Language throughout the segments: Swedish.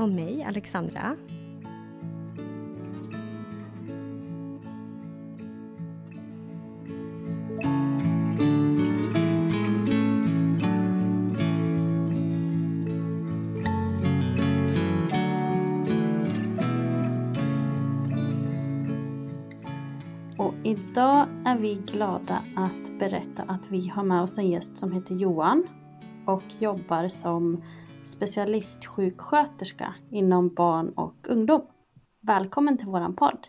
Och mig, Alexandra. Och idag är vi glada att berätta att vi har med oss en gäst som heter Johan och jobbar som specialistsjuksköterska inom barn och ungdom. Välkommen till våran podd.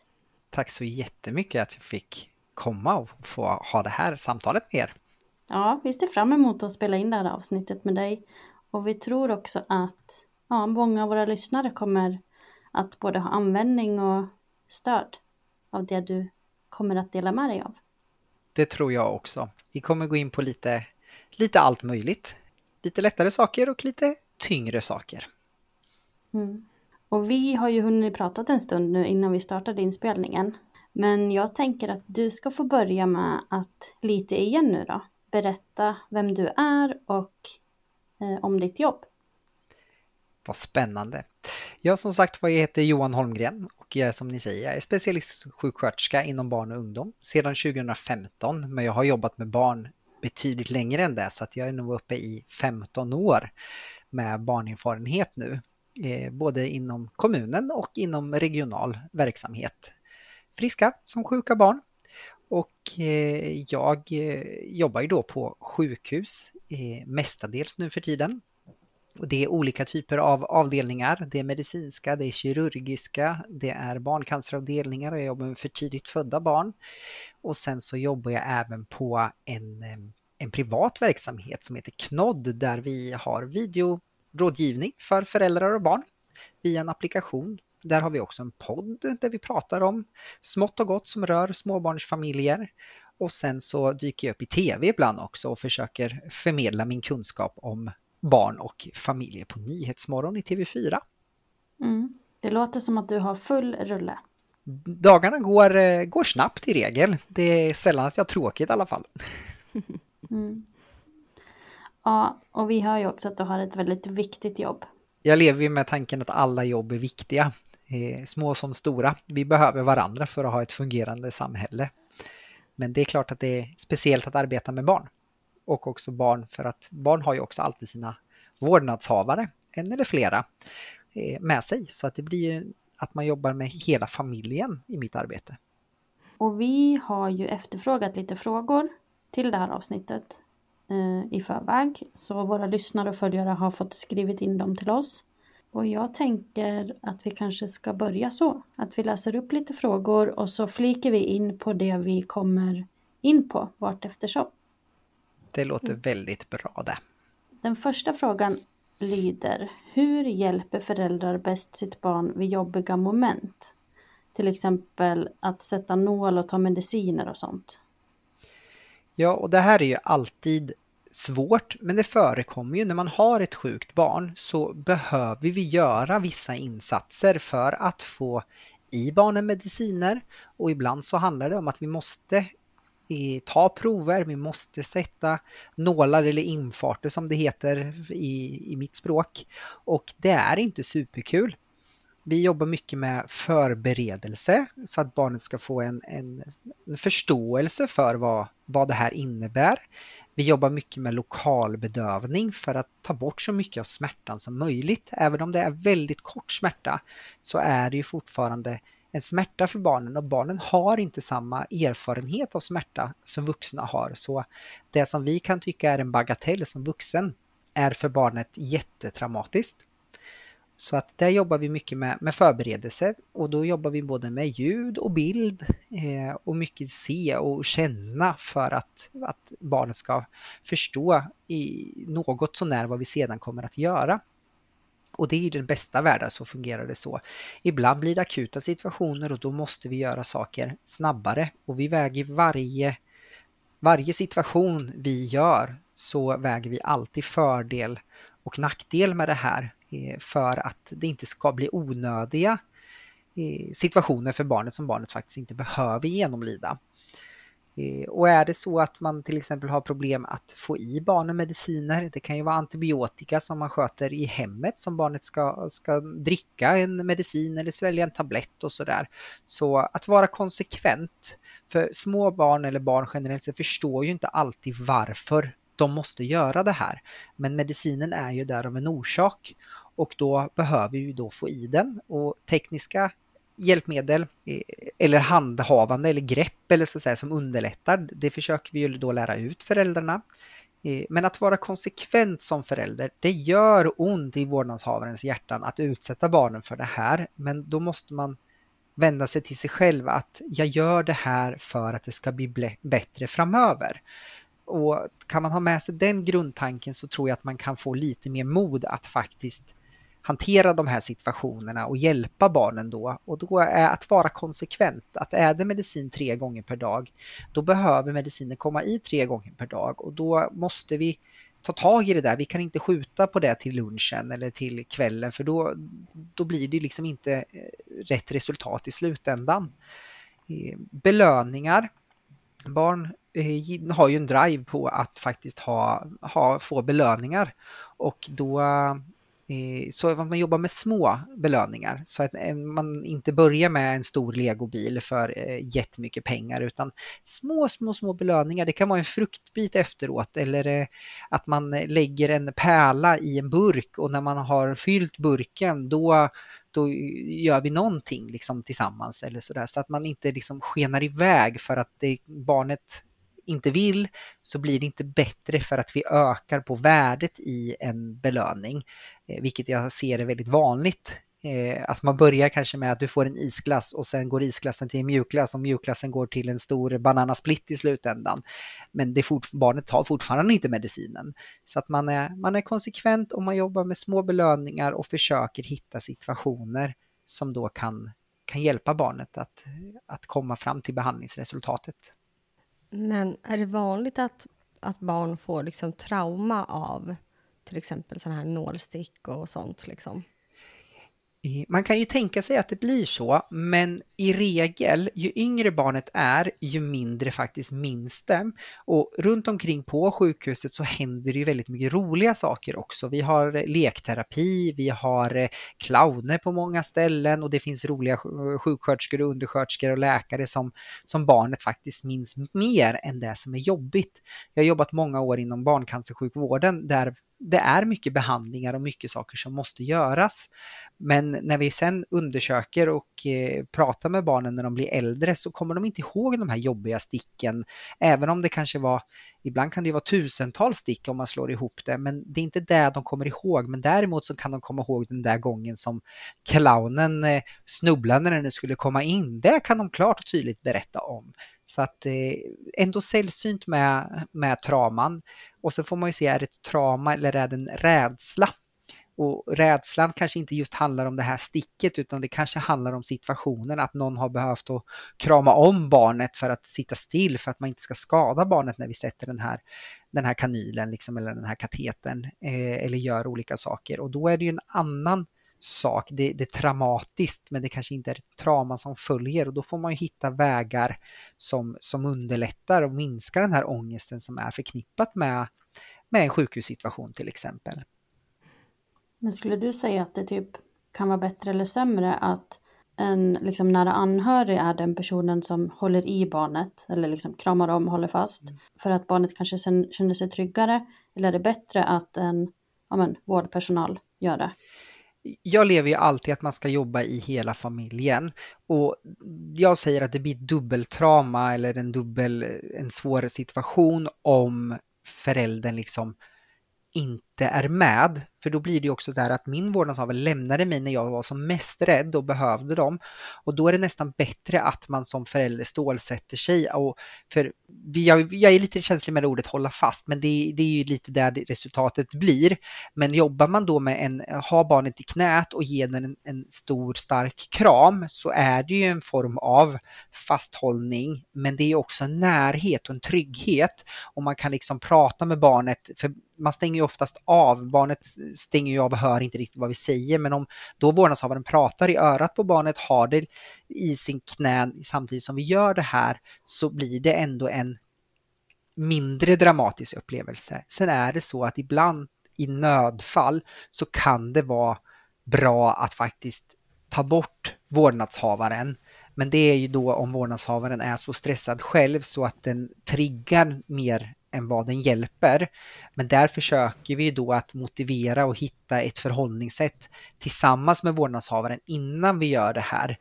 Tack så jättemycket att jag fick komma och få ha det här samtalet med er. Ja, vi ser fram emot att spela in det här avsnittet med dig. Och vi tror också att ja, många av våra lyssnare kommer att både ha användning och stöd av det du kommer att dela med dig av. Det tror jag också. Vi kommer gå in på lite, lite allt möjligt. Lite lättare saker och lite tyngre saker. Mm. Och vi har ju hunnit prata en stund nu innan vi startade inspelningen. Men jag tänker att du ska få börja med att lite igen nu då berätta vem du är och eh, om ditt jobb. Vad spännande. Jag som sagt var jag heter Johan Holmgren och jag är som ni säger jag är specialistsjuksköterska inom barn och ungdom sedan 2015 men jag har jobbat med barn betydligt längre än det så att jag är nog uppe i 15 år med barnerfarenhet nu. Eh, både inom kommunen och inom regional verksamhet. Friska som sjuka barn. Och eh, jag eh, jobbar ju då på sjukhus mestadels nu för tiden. Och det är olika typer av avdelningar. Det är medicinska, det är kirurgiska, det är barncanceravdelningar och jag jobbar med för tidigt födda barn. Och sen så jobbar jag även på en, en privat verksamhet som heter Knodd där vi har videorådgivning för föräldrar och barn via en applikation. Där har vi också en podd där vi pratar om smått och gott som rör småbarnsfamiljer. Och sen så dyker jag upp i tv ibland också och försöker förmedla min kunskap om barn och familjer på Nyhetsmorgon i TV4. Mm. Det låter som att du har full rulle. Dagarna går, eh, går snabbt i regel. Det är sällan att jag har tråkigt i alla fall. Mm. Ja, och vi hör ju också att du har ett väldigt viktigt jobb. Jag lever ju med tanken att alla jobb är viktiga, eh, små som stora. Vi behöver varandra för att ha ett fungerande samhälle. Men det är klart att det är speciellt att arbeta med barn. Och också barn, för att barn har ju också alltid sina vårdnadshavare, en eller flera, eh, med sig. Så att det blir ju att man jobbar med hela familjen i mitt arbete. Och vi har ju efterfrågat lite frågor till det här avsnittet eh, i förväg. Så våra lyssnare och följare har fått skrivit in dem till oss. Och jag tänker att vi kanske ska börja så. Att vi läser upp lite frågor och så flikar vi in på det vi kommer in på vart eftersom. Det låter väldigt bra det. Den första frågan lyder Hur hjälper föräldrar bäst sitt barn vid jobbiga moment? Till exempel att sätta nål och ta mediciner och sånt. Ja, och det här är ju alltid svårt, men det förekommer ju när man har ett sjukt barn så behöver vi göra vissa insatser för att få i barnen mediciner och ibland så handlar det om att vi måste eh, ta prover, vi måste sätta nålar eller infarter som det heter i, i mitt språk. Och det är inte superkul. Vi jobbar mycket med förberedelse så att barnet ska få en, en, en förståelse för vad, vad det här innebär. Vi jobbar mycket med lokalbedövning för att ta bort så mycket av smärtan som möjligt. Även om det är väldigt kort smärta så är det ju fortfarande en smärta för barnen och barnen har inte samma erfarenhet av smärta som vuxna har. Så det som vi kan tycka är en bagatell som vuxen är för barnet jättetraumatiskt. Så att där jobbar vi mycket med, med förberedelse och då jobbar vi både med ljud och bild eh, och mycket se och känna för att, att barnet ska förstå i något sånär vad vi sedan kommer att göra. Och det är ju den bästa världen, så fungerar det så. Ibland blir det akuta situationer och då måste vi göra saker snabbare och vi väger varje, varje situation vi gör så väger vi alltid fördel och nackdel med det här Eh, för att det inte ska bli onödiga eh, situationer för barnet som barnet faktiskt inte behöver genomlida. Eh, och är det så att man till exempel har problem att få i barnen mediciner, det kan ju vara antibiotika som man sköter i hemmet som barnet ska, ska dricka en medicin eller svälja en tablett och sådär. Så att vara konsekvent, för små barn eller barn generellt så förstår ju inte alltid varför de måste göra det här. Men medicinen är ju där av en orsak och då behöver vi då få i den och tekniska hjälpmedel eh, eller handhavande eller grepp eller så att säga, som underlättar. Det försöker vi ju då lära ut föräldrarna. Eh, men att vara konsekvent som förälder, det gör ont i vårdnadshavarens hjärtan att utsätta barnen för det här. Men då måste man vända sig till sig själv att jag gör det här för att det ska bli bättre framöver. Och kan man ha med sig den grundtanken så tror jag att man kan få lite mer mod att faktiskt hantera de här situationerna och hjälpa barnen då. Och då är att vara konsekvent, att är det medicin tre gånger per dag, då behöver medicinen komma i tre gånger per dag och då måste vi ta tag i det där. Vi kan inte skjuta på det till lunchen eller till kvällen för då, då blir det liksom inte eh, rätt resultat i slutändan. Eh, belöningar. Barn eh, har ju en drive på att faktiskt ha, ha, få belöningar och då så att man jobbar med små belöningar så att eh, man inte börjar med en stor legobil för eh, jättemycket pengar utan små, små, små belöningar. Det kan vara en fruktbit efteråt eller eh, att man lägger en pärla i en burk och när man har fyllt burken då då gör vi någonting liksom tillsammans eller sådär så att man inte liksom skenar iväg för att det, barnet inte vill så blir det inte bättre för att vi ökar på värdet i en belöning, eh, vilket jag ser är väldigt vanligt. Eh, att man börjar kanske med att du får en isglass och sen går isglassen till en mjukglass och mjukglassen går till en stor bananasplitt i slutändan. Men det fort, barnet tar fortfarande inte medicinen. Så att man är, man är konsekvent och man jobbar med små belöningar och försöker hitta situationer som då kan, kan hjälpa barnet att, att komma fram till behandlingsresultatet. Men är det vanligt att, att barn får liksom trauma av till exempel sådana här nålstick och sånt? Liksom? Man kan ju tänka sig att det blir så, men i regel, ju yngre barnet är, ju mindre faktiskt minns det. Och runt omkring på sjukhuset så händer det ju väldigt mycket roliga saker också. Vi har eh, lekterapi, vi har eh, clowner på många ställen och det finns roliga sjuksköterskor, undersköterskor och läkare som, som barnet faktiskt minns mer än det som är jobbigt. Jag har jobbat många år inom barncancersjukvården där det är mycket behandlingar och mycket saker som måste göras. Men när vi sen undersöker och eh, pratar med barnen när de blir äldre så kommer de inte ihåg de här jobbiga sticken. Även om det kanske var, ibland kan det vara tusentals stick om man slår ihop det, men det är inte det de kommer ihåg. Men däremot så kan de komma ihåg den där gången som clownen eh, snubblade när den skulle komma in. Det kan de klart och tydligt berätta om. Så att eh, ändå sällsynt med, med traman. Och så får man ju se, är det ett trauma eller är det en rädsla? Och rädslan kanske inte just handlar om det här sticket utan det kanske handlar om situationen att någon har behövt att krama om barnet för att sitta still för att man inte ska skada barnet när vi sätter den här, den här kanylen liksom, eller den här katetern eh, eller gör olika saker. Och då är det ju en annan sak. Det, det, är traumatiskt men det kanske inte är ett trauma som följer och då får man ju hitta vägar som, som underlättar och minskar den här ångesten som är förknippat med, med en sjukhussituation till exempel. Men skulle du säga att det typ kan vara bättre eller sämre att en liksom nära anhörig är den personen som håller i barnet eller liksom kramar om, håller fast mm. för att barnet kanske känner sig tryggare? Eller är det bättre att en ja men, vårdpersonal gör det? Jag lever ju alltid att man ska jobba i hela familjen. Och jag säger att det blir dubbeltrauma eller en dubbel, en svår situation om föräldern liksom inte är med. För då blir det ju också där att min vårdnadshavare lämnade mig när jag var som mest rädd och behövde dem. Och då är det nästan bättre att man som förälder stålsätter sig. Och för jag, jag är lite känslig med ordet hålla fast, men det, det är ju lite där resultatet blir. Men jobbar man då med en, ha barnet i knät och ge den en, en stor stark kram så är det ju en form av fasthållning. Men det är också en närhet och en trygghet och man kan liksom prata med barnet. För man stänger ju oftast av, barnet stänger ju av och hör inte riktigt vad vi säger, men om då vårdnadshavaren pratar i örat på barnet, har det i sin knä samtidigt som vi gör det här, så blir det ändå en mindre dramatisk upplevelse. Sen är det så att ibland i nödfall så kan det vara bra att faktiskt ta bort vårdnadshavaren. Men det är ju då om vårdnadshavaren är så stressad själv så att den triggar mer än vad den hjälper. Men där försöker vi då att motivera och hitta ett förhållningssätt tillsammans med vårdnadshavaren innan vi gör det här.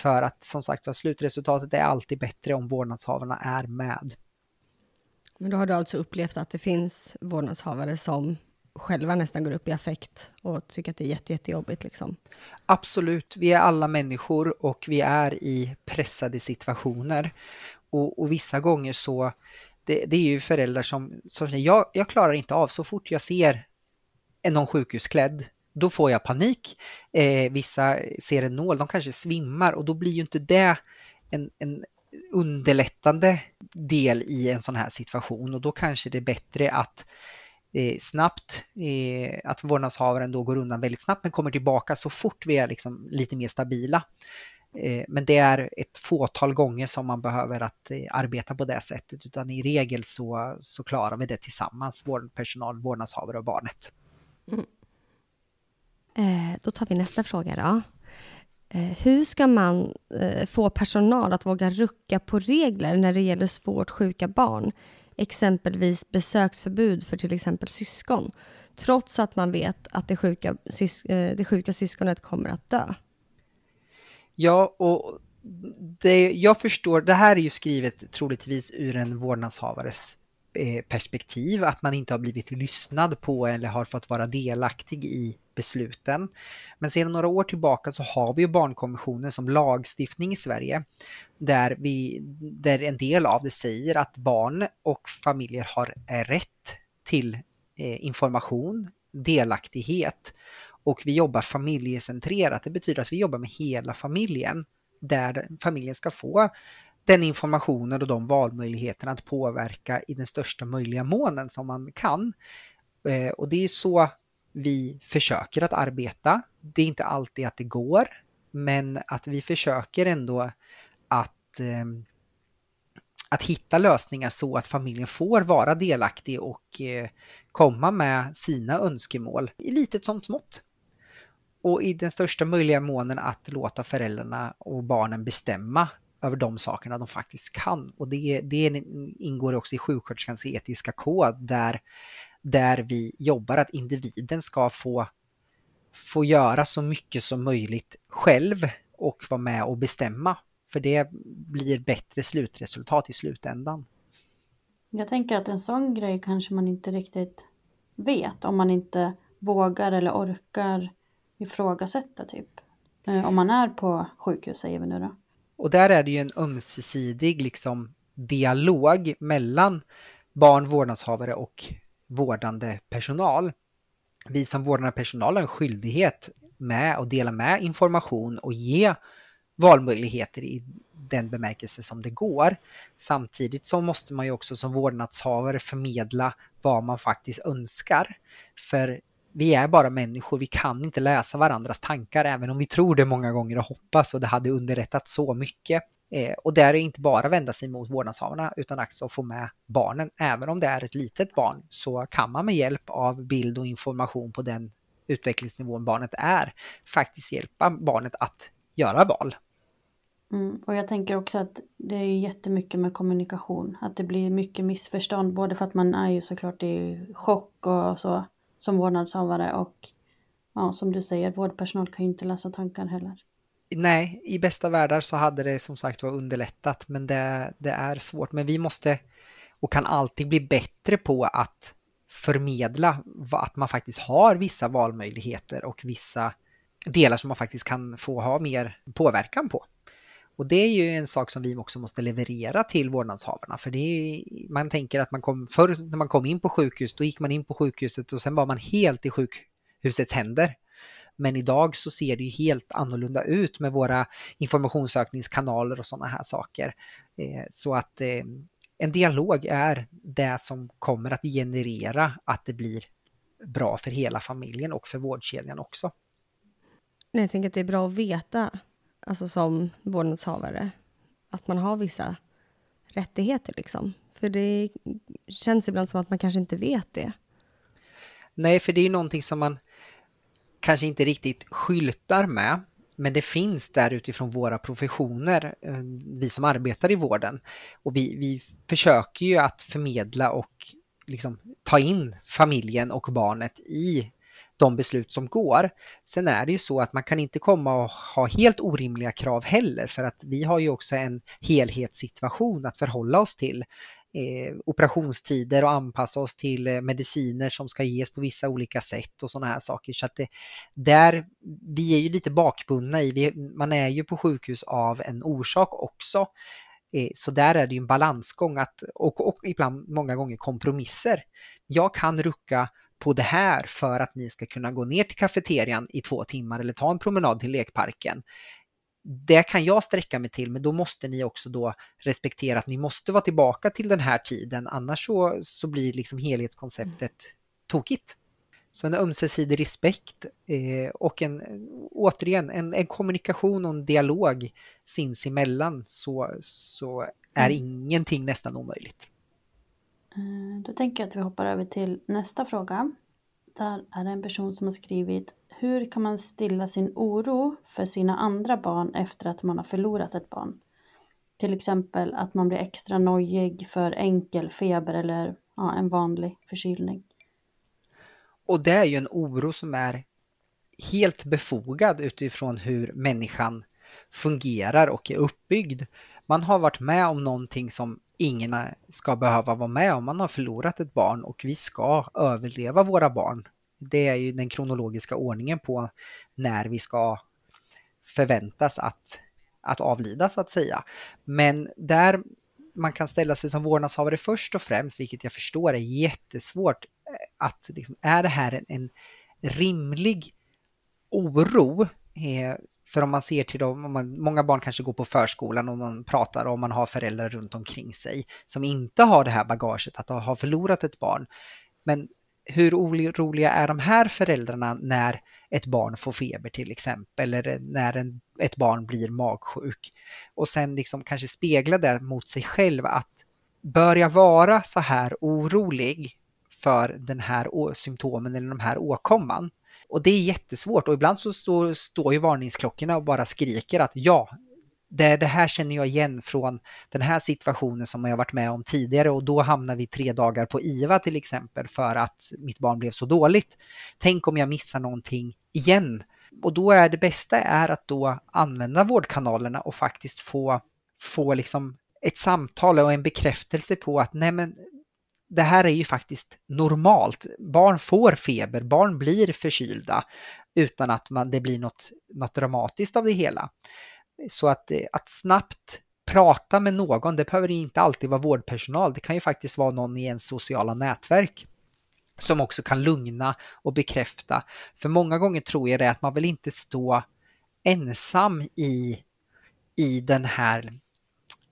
För att som sagt var slutresultatet är alltid bättre om vårdnadshavarna är med. Men då har du alltså upplevt att det finns vårdnadshavare som själva nästan går upp i affekt och tycker att det är jätte, jättejobbigt liksom? Absolut, vi är alla människor och vi är i pressade situationer. Och, och vissa gånger så det, det, är ju föräldrar som, som säger jag, jag klarar inte av så fort jag ser någon sjukhusklädd då får jag panik. Eh, vissa ser en nål, de kanske svimmar och då blir ju inte det en, en underlättande del i en sån här situation och då kanske det är bättre att eh, snabbt, eh, att vårdnadshavaren då går undan väldigt snabbt men kommer tillbaka så fort vi är liksom lite mer stabila. Eh, men det är ett fåtal gånger som man behöver att eh, arbeta på det sättet utan i regel så, så klarar vi det tillsammans, vårdpersonal, vårdnadshavare och barnet. Mm. Eh, då tar vi nästa fråga då. Eh, hur ska man eh, få personal att våga rucka på regler när det gäller svårt sjuka barn? Exempelvis besöksförbud för till exempel syskon, trots att man vet att det sjuka, sys eh, det sjuka syskonet kommer att dö. Ja, och det, jag förstår, det här är ju skrivet troligtvis ur en vårdnadshavares eh, perspektiv, att man inte har blivit lyssnad på eller har fått vara delaktig i besluten. Men sedan några år tillbaka så har vi ju barnkonventionen som lagstiftning i Sverige där, vi, där en del av det säger att barn och familjer har rätt till eh, information, delaktighet och vi jobbar familjecentrerat. Det betyder att vi jobbar med hela familjen där familjen ska få den informationen och de valmöjligheterna att påverka i den största möjliga månen som man kan. Eh, och det är så vi försöker att arbeta. Det är inte alltid att det går, men att vi försöker ändå att, eh, att hitta lösningar så att familjen får vara delaktig och eh, komma med sina önskemål i litet som smått och i den största möjliga månen att låta föräldrarna och barnen bestämma över de sakerna de faktiskt kan. Och det, det ingår också i sjuksköterskans etiska kod där, där vi jobbar att individen ska få, få göra så mycket som möjligt själv och vara med och bestämma. För det blir bättre slutresultat i slutändan. Jag tänker att en sån grej kanske man inte riktigt vet om man inte vågar eller orkar ifrågasätta typ. Eh, om man är på sjukhus säger vi nu då. Och där är det ju en ömsesidig liksom dialog mellan barn, vårdnadshavare och vårdande personal. vi som vårdande personal har en skyldighet med att dela med information och ge valmöjligheter i den bemärkelse som det går. Samtidigt så måste man ju också som vårdnadshavare förmedla vad man faktiskt önskar. För vi är bara människor, vi kan inte läsa varandras tankar även om vi tror det många gånger och hoppas och det hade underrättat så mycket. Eh, och där är inte bara vända sig mot vårdnadshavarna utan också få med barnen. Även om det är ett litet barn så kan man med hjälp av bild och information på den utvecklingsnivån barnet är faktiskt hjälpa barnet att göra val. Mm, och jag tänker också att det är jättemycket med kommunikation. Att det blir mycket missförstånd. Både för att man är ju såklart i chock och så som vårdnadshavare och ja, som du säger, vårdpersonal kan ju inte läsa tankar heller. Nej, i bästa världar så hade det som sagt var underlättat men det, det är svårt. Men vi måste och kan alltid bli bättre på att förmedla att man faktiskt har vissa valmöjligheter och vissa delar som man faktiskt kan få ha mer påverkan på. Och det är ju en sak som vi också måste leverera till vårdnadshavarna. För det är, man tänker att man kom, förr när man kom in på sjukhus, då gick man in på sjukhuset och sen var man helt i sjukhusets händer. Men idag så ser det ju helt annorlunda ut med våra informationssökningskanaler och sådana här saker. Eh, så att eh, en dialog är det som kommer att generera att det blir bra för hela familjen och för vårdkedjan också. Jag tänker att det är bra att veta, alltså som vårdnadshavare, att man har vissa rättigheter liksom. För det känns ibland som att man kanske inte vet det. Nej, för det är ju någonting som man kanske inte riktigt skyltar med. Men det finns där utifrån våra professioner, eh, vi som arbetar i vården. Och vi, vi försöker ju att förmedla och liksom ta in familjen och barnet i de beslut som går. Sen är det ju så att man kan inte komma och ha helt orimliga krav heller för att vi har ju också en helhetssituation att förhålla oss till. Eh, operationstider och anpassa oss till eh, mediciner som ska ges på vissa olika sätt och sådana här saker. Så att det, där, vi är ju lite bakbundna i, vi, man är ju på sjukhus av en orsak också. Eh, så där är det ju en balansgång att, och, och ibland många gånger kompromisser. Jag kan rucka på det här för att ni ska kunna gå ner till kafeterian i två timmar eller ta en promenad till lekparken. Det kan jag sträcka mig till, men då måste ni också då respektera att ni måste vara tillbaka till den här tiden, annars så, så blir liksom helhetskonceptet tokigt. Så en ömsesidig respekt eh, och en, återigen, en, en, kommunikation och en dialog sinsemellan så, så är mm. ingenting nästan omöjligt. Eh, då tänker jag att vi hoppar över till nästa fråga. Där är det en person som har skrivit Hur kan man stilla sin oro för sina andra barn efter att man har förlorat ett barn? Till exempel att man blir extra nojig för enkel feber eller ja, en vanlig förkylning. Och det är ju en oro som är helt befogad utifrån hur människan fungerar och är uppbyggd. Man har varit med om någonting som ingen ska behöva vara med om man har förlorat ett barn och vi ska överleva våra barn. Det är ju den kronologiska ordningen på när vi ska förväntas att, att avlida så att säga. Men där man kan ställa sig som vårdnadshavare först och främst, vilket jag förstår är jättesvårt, eh, att liksom, är det här en, en rimlig oro? Eh, för om man ser till dem, man, många barn kanske går på förskolan och man pratar om man har föräldrar runt omkring sig som inte har det här bagaget att ha förlorat ett barn. Men hur oroliga är de här föräldrarna när ett barn får feber till exempel eller när en, ett barn blir magsjuk? Och sen liksom kanske spegla det mot sig själv att börja vara så här orolig för den här symptomen eller den här åkomman? Och det är jättesvårt och ibland så står, står ju varningsklockorna och bara skriker att ja, det, det här känner jag igen från den här situationen som jag varit med om tidigare och då hamnar vi tre dagar på IVA till exempel för att mitt barn blev så dåligt. Tänk om jag missar någonting igen. Och då är det bästa är att då använda vårdkanalerna och faktiskt få, få liksom ett samtal och en bekräftelse på att nej men det här är ju faktiskt normalt. Barn får feber, barn blir förkylda utan att man, det blir något, något dramatiskt av det hela. Så att, eh, att snabbt prata med någon, det behöver inte alltid vara vårdpersonal, det kan ju faktiskt vara någon i ens sociala nätverk. som också kan lugna och bekräfta. För många gånger tror jag det att man vill inte stå ensam i, i den här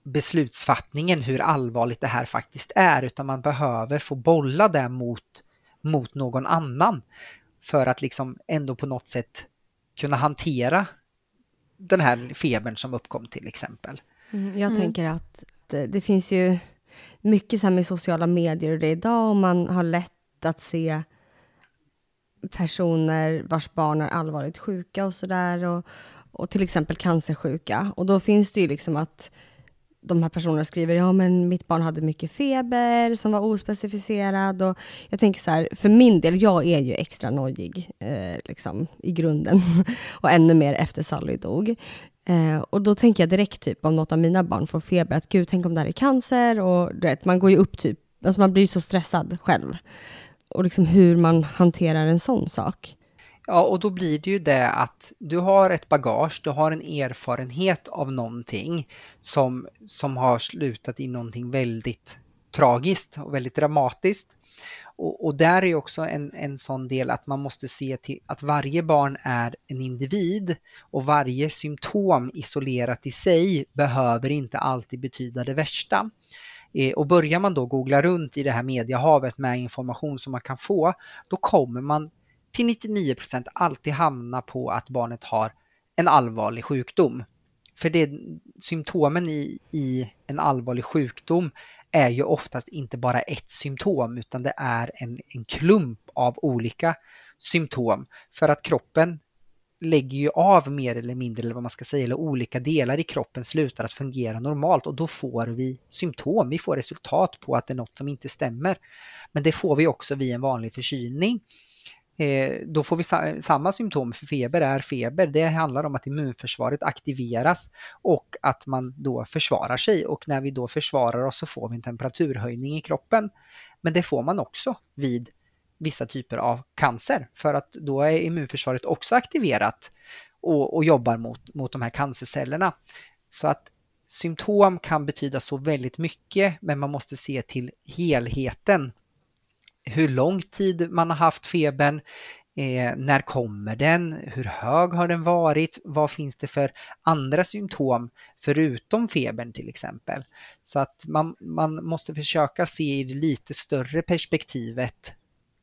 beslutsfattningen hur allvarligt det här faktiskt är utan man behöver få bolla det mot, mot någon annan för att liksom ändå på något sätt kunna hantera den här febern som uppkom till exempel. Mm, jag mm. tänker att det, det, finns ju mycket så här med sociala medier och det idag och man har lätt att se personer vars barn är allvarligt sjuka och sådär och, och till exempel cancersjuka. Och då finns det ju liksom att de här personerna skriver, ja men mitt barn hade mycket feber som var ospecificerad och jag tänker så här, för min del, jag är ju extra nojig eh, liksom i grunden och ännu mer efter Sally dog. Eh, och då tänker jag direkt typ om något av mina barn får feber, att gud, tänk om det här är cancer och rätt, man går ju upp typ, alltså man blir så stressad själv. Och liksom hur man hanterar en sån sak. Ja, och då blir det ju det att du har ett bagage, du har en erfarenhet av någonting som, som har slutat i någonting väldigt tragiskt och väldigt dramatiskt. Och, och, där är också en, en sån del att man måste se till att varje barn är en individ och varje symptom isolerat i sig behöver inte alltid betyda det värsta. Eh, och börjar man då googla runt i det här mediehavet med information som man kan få, då kommer man till 99% alltid hamna på att barnet har en allvarlig sjukdom. För det, symptomen i, i en allvarlig sjukdom är ju oftast inte bara ett symptom utan det är en, en klump av olika symptom. För att kroppen lägger ju av mer eller mindre, eller vad man ska säga, eller olika delar i kroppen slutar att fungera normalt och då får vi symptom, vi får resultat på att det är något som inte stämmer. Men det får vi också vid en vanlig förkylning. Eh, då får vi sa samma symptom för feber är feber. Det handlar om att immunförsvaret aktiveras och att man då försvarar sig och när vi då försvarar oss så får vi en temperaturhöjning i kroppen. Men det får man också vid vissa typer av cancer för att då är immunförsvaret också aktiverat och, och jobbar mot, mot de här cancercellerna. Så att symptom kan betyda så väldigt mycket men man måste se till helheten hur lång tid man har haft febern, eh, när kommer den, hur hög har den varit, vad finns det för andra symptom förutom febern till exempel. Så att man, man måste försöka se i det lite större perspektivet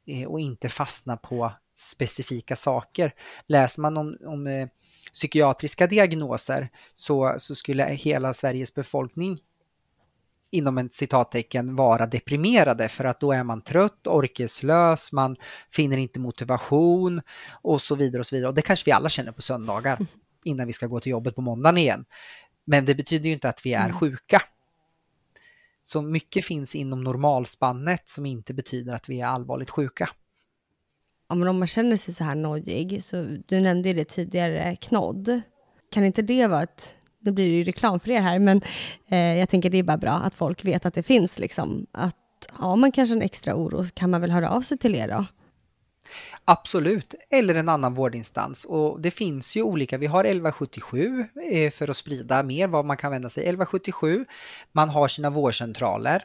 eh, och inte fastna på specifika saker. Läser man om, om eh, psykiatriska diagnoser så, så skulle hela Sveriges befolkning inom ett citattecken vara deprimerade för att då är man trött, orkeslös, man finner inte motivation och så vidare och så vidare. Och det kanske vi alla känner på söndagar mm. innan vi ska gå till jobbet på måndagen igen. Men det betyder ju inte att vi är mm. sjuka. Så mycket finns inom normalspannet som inte betyder att vi är allvarligt sjuka. Ja, men om man känner sig så här nojig, så du nämnde ju det tidigare, knodd. Kan inte det vara ett nu blir det ju reklam för er här, men eh, jag tänker det är bara bra att folk vet att det finns. Liksom. Att har man kanske en extra oro så kan man väl höra av sig till er då? Absolut, eller en annan vårdinstans. Och det finns ju olika, vi har 1177 eh, för att sprida mer vad man kan vända sig. 1177, man har sina vårdcentraler.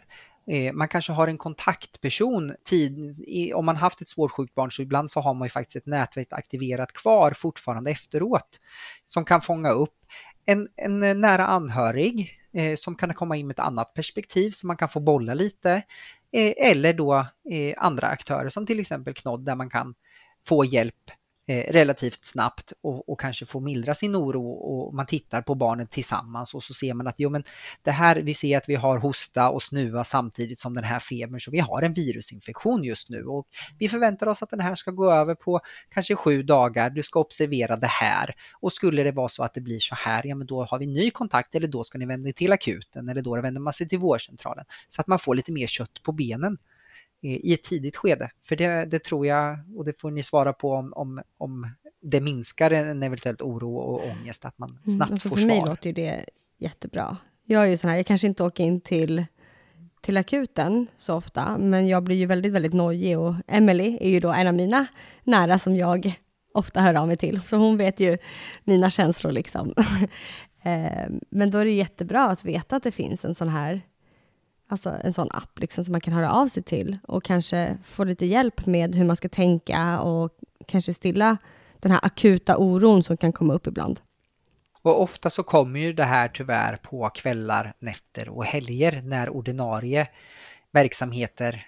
Eh, man kanske har en kontaktperson tid, om man haft ett svårt sjukt barn så ibland så har man ju faktiskt ett nätverk aktiverat kvar fortfarande efteråt som kan fånga upp en, en eh, nära anhörig eh, som kan komma in med ett annat perspektiv så man kan få bolla lite. Eh, eller då eh, andra aktörer som till exempel Knodd där man kan få hjälp Eh, relativt snabbt och, och, kanske få mildra sin oro och man tittar på barnet tillsammans och så ser man att jo men det här, vi ser att vi har hosta och snuva samtidigt som den här febern så vi har en virusinfektion just nu och vi förväntar oss att den här ska gå över på kanske sju dagar, du ska observera det här och skulle det vara så att det blir så här, ja men då har vi ny kontakt eller då ska ni vända er till akuten eller då vänder man sig till vårdcentralen så att man får lite mer kött på benen i ett tidigt skede. För det, det, tror jag, och det får ni svara på om, om, om det minskar en eventuellt oro och ångest, att man mm, snabbt mm, alltså får för svar. För mig låter ju det jättebra. Jag är ju sån här, jag kanske inte åker in till, till akuten så ofta, men jag blir ju väldigt, väldigt nojig och Emily är ju då en av mina nära som jag ofta hör av mig till, så hon vet ju mina känslor liksom. Eh, men då är det jättebra att veta att det finns en sån här alltså en sån app liksom, som man kan höra av sig till och kanske få lite hjälp med hur man ska tänka och kanske stilla den här akuta oron som kan komma upp ibland. Och ofta så kommer ju det här tyvärr på kvällar, nätter och helger när ordinarie verksamheter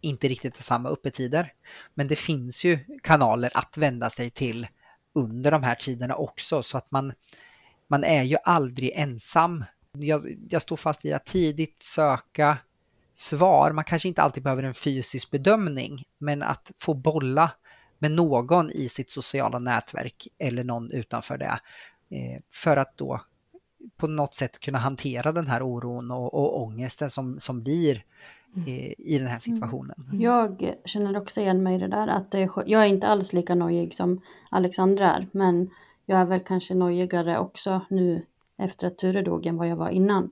inte riktigt har samma öppettider. Men det finns ju kanaler att vända sig till under de här tiderna också så att man, man är ju aldrig ensam. Jag, jag står fast vid att tidigt söka svar. Man kanske inte alltid behöver en fysisk bedömning, men att få bolla med någon i sitt sociala nätverk eller någon utanför det eh, för att då på något sätt kunna hantera den här oron och, och ångesten som, som blir mm. eh, i den här situationen. Mm. Jag känner också igen mig i det där att det är, jag är inte alls lika nojig som Alexandra är men jag är väl kanske nojigare också nu efter att Ture dog än vad jag var innan.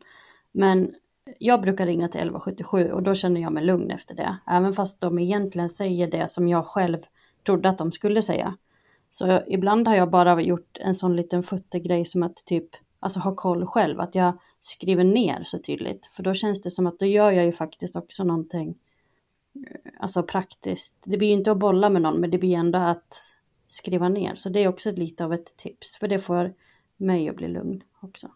Men jag brukar ringa till 1177 och då känner jag mig lugn efter det. Även fast de egentligen säger det som jag själv trodde att de skulle säga. Så ibland har jag bara gjort en sån liten futtergrej som att typ alltså ha koll själv, att jag skriver ner så tydligt. För då känns det som att då gör jag ju faktiskt också någonting eh, alltså praktiskt. Det blir ju inte att bolla med någon, men det blir ändå att skriva ner. Så det är också lite av ett tips, för det får mig att bli lugn också.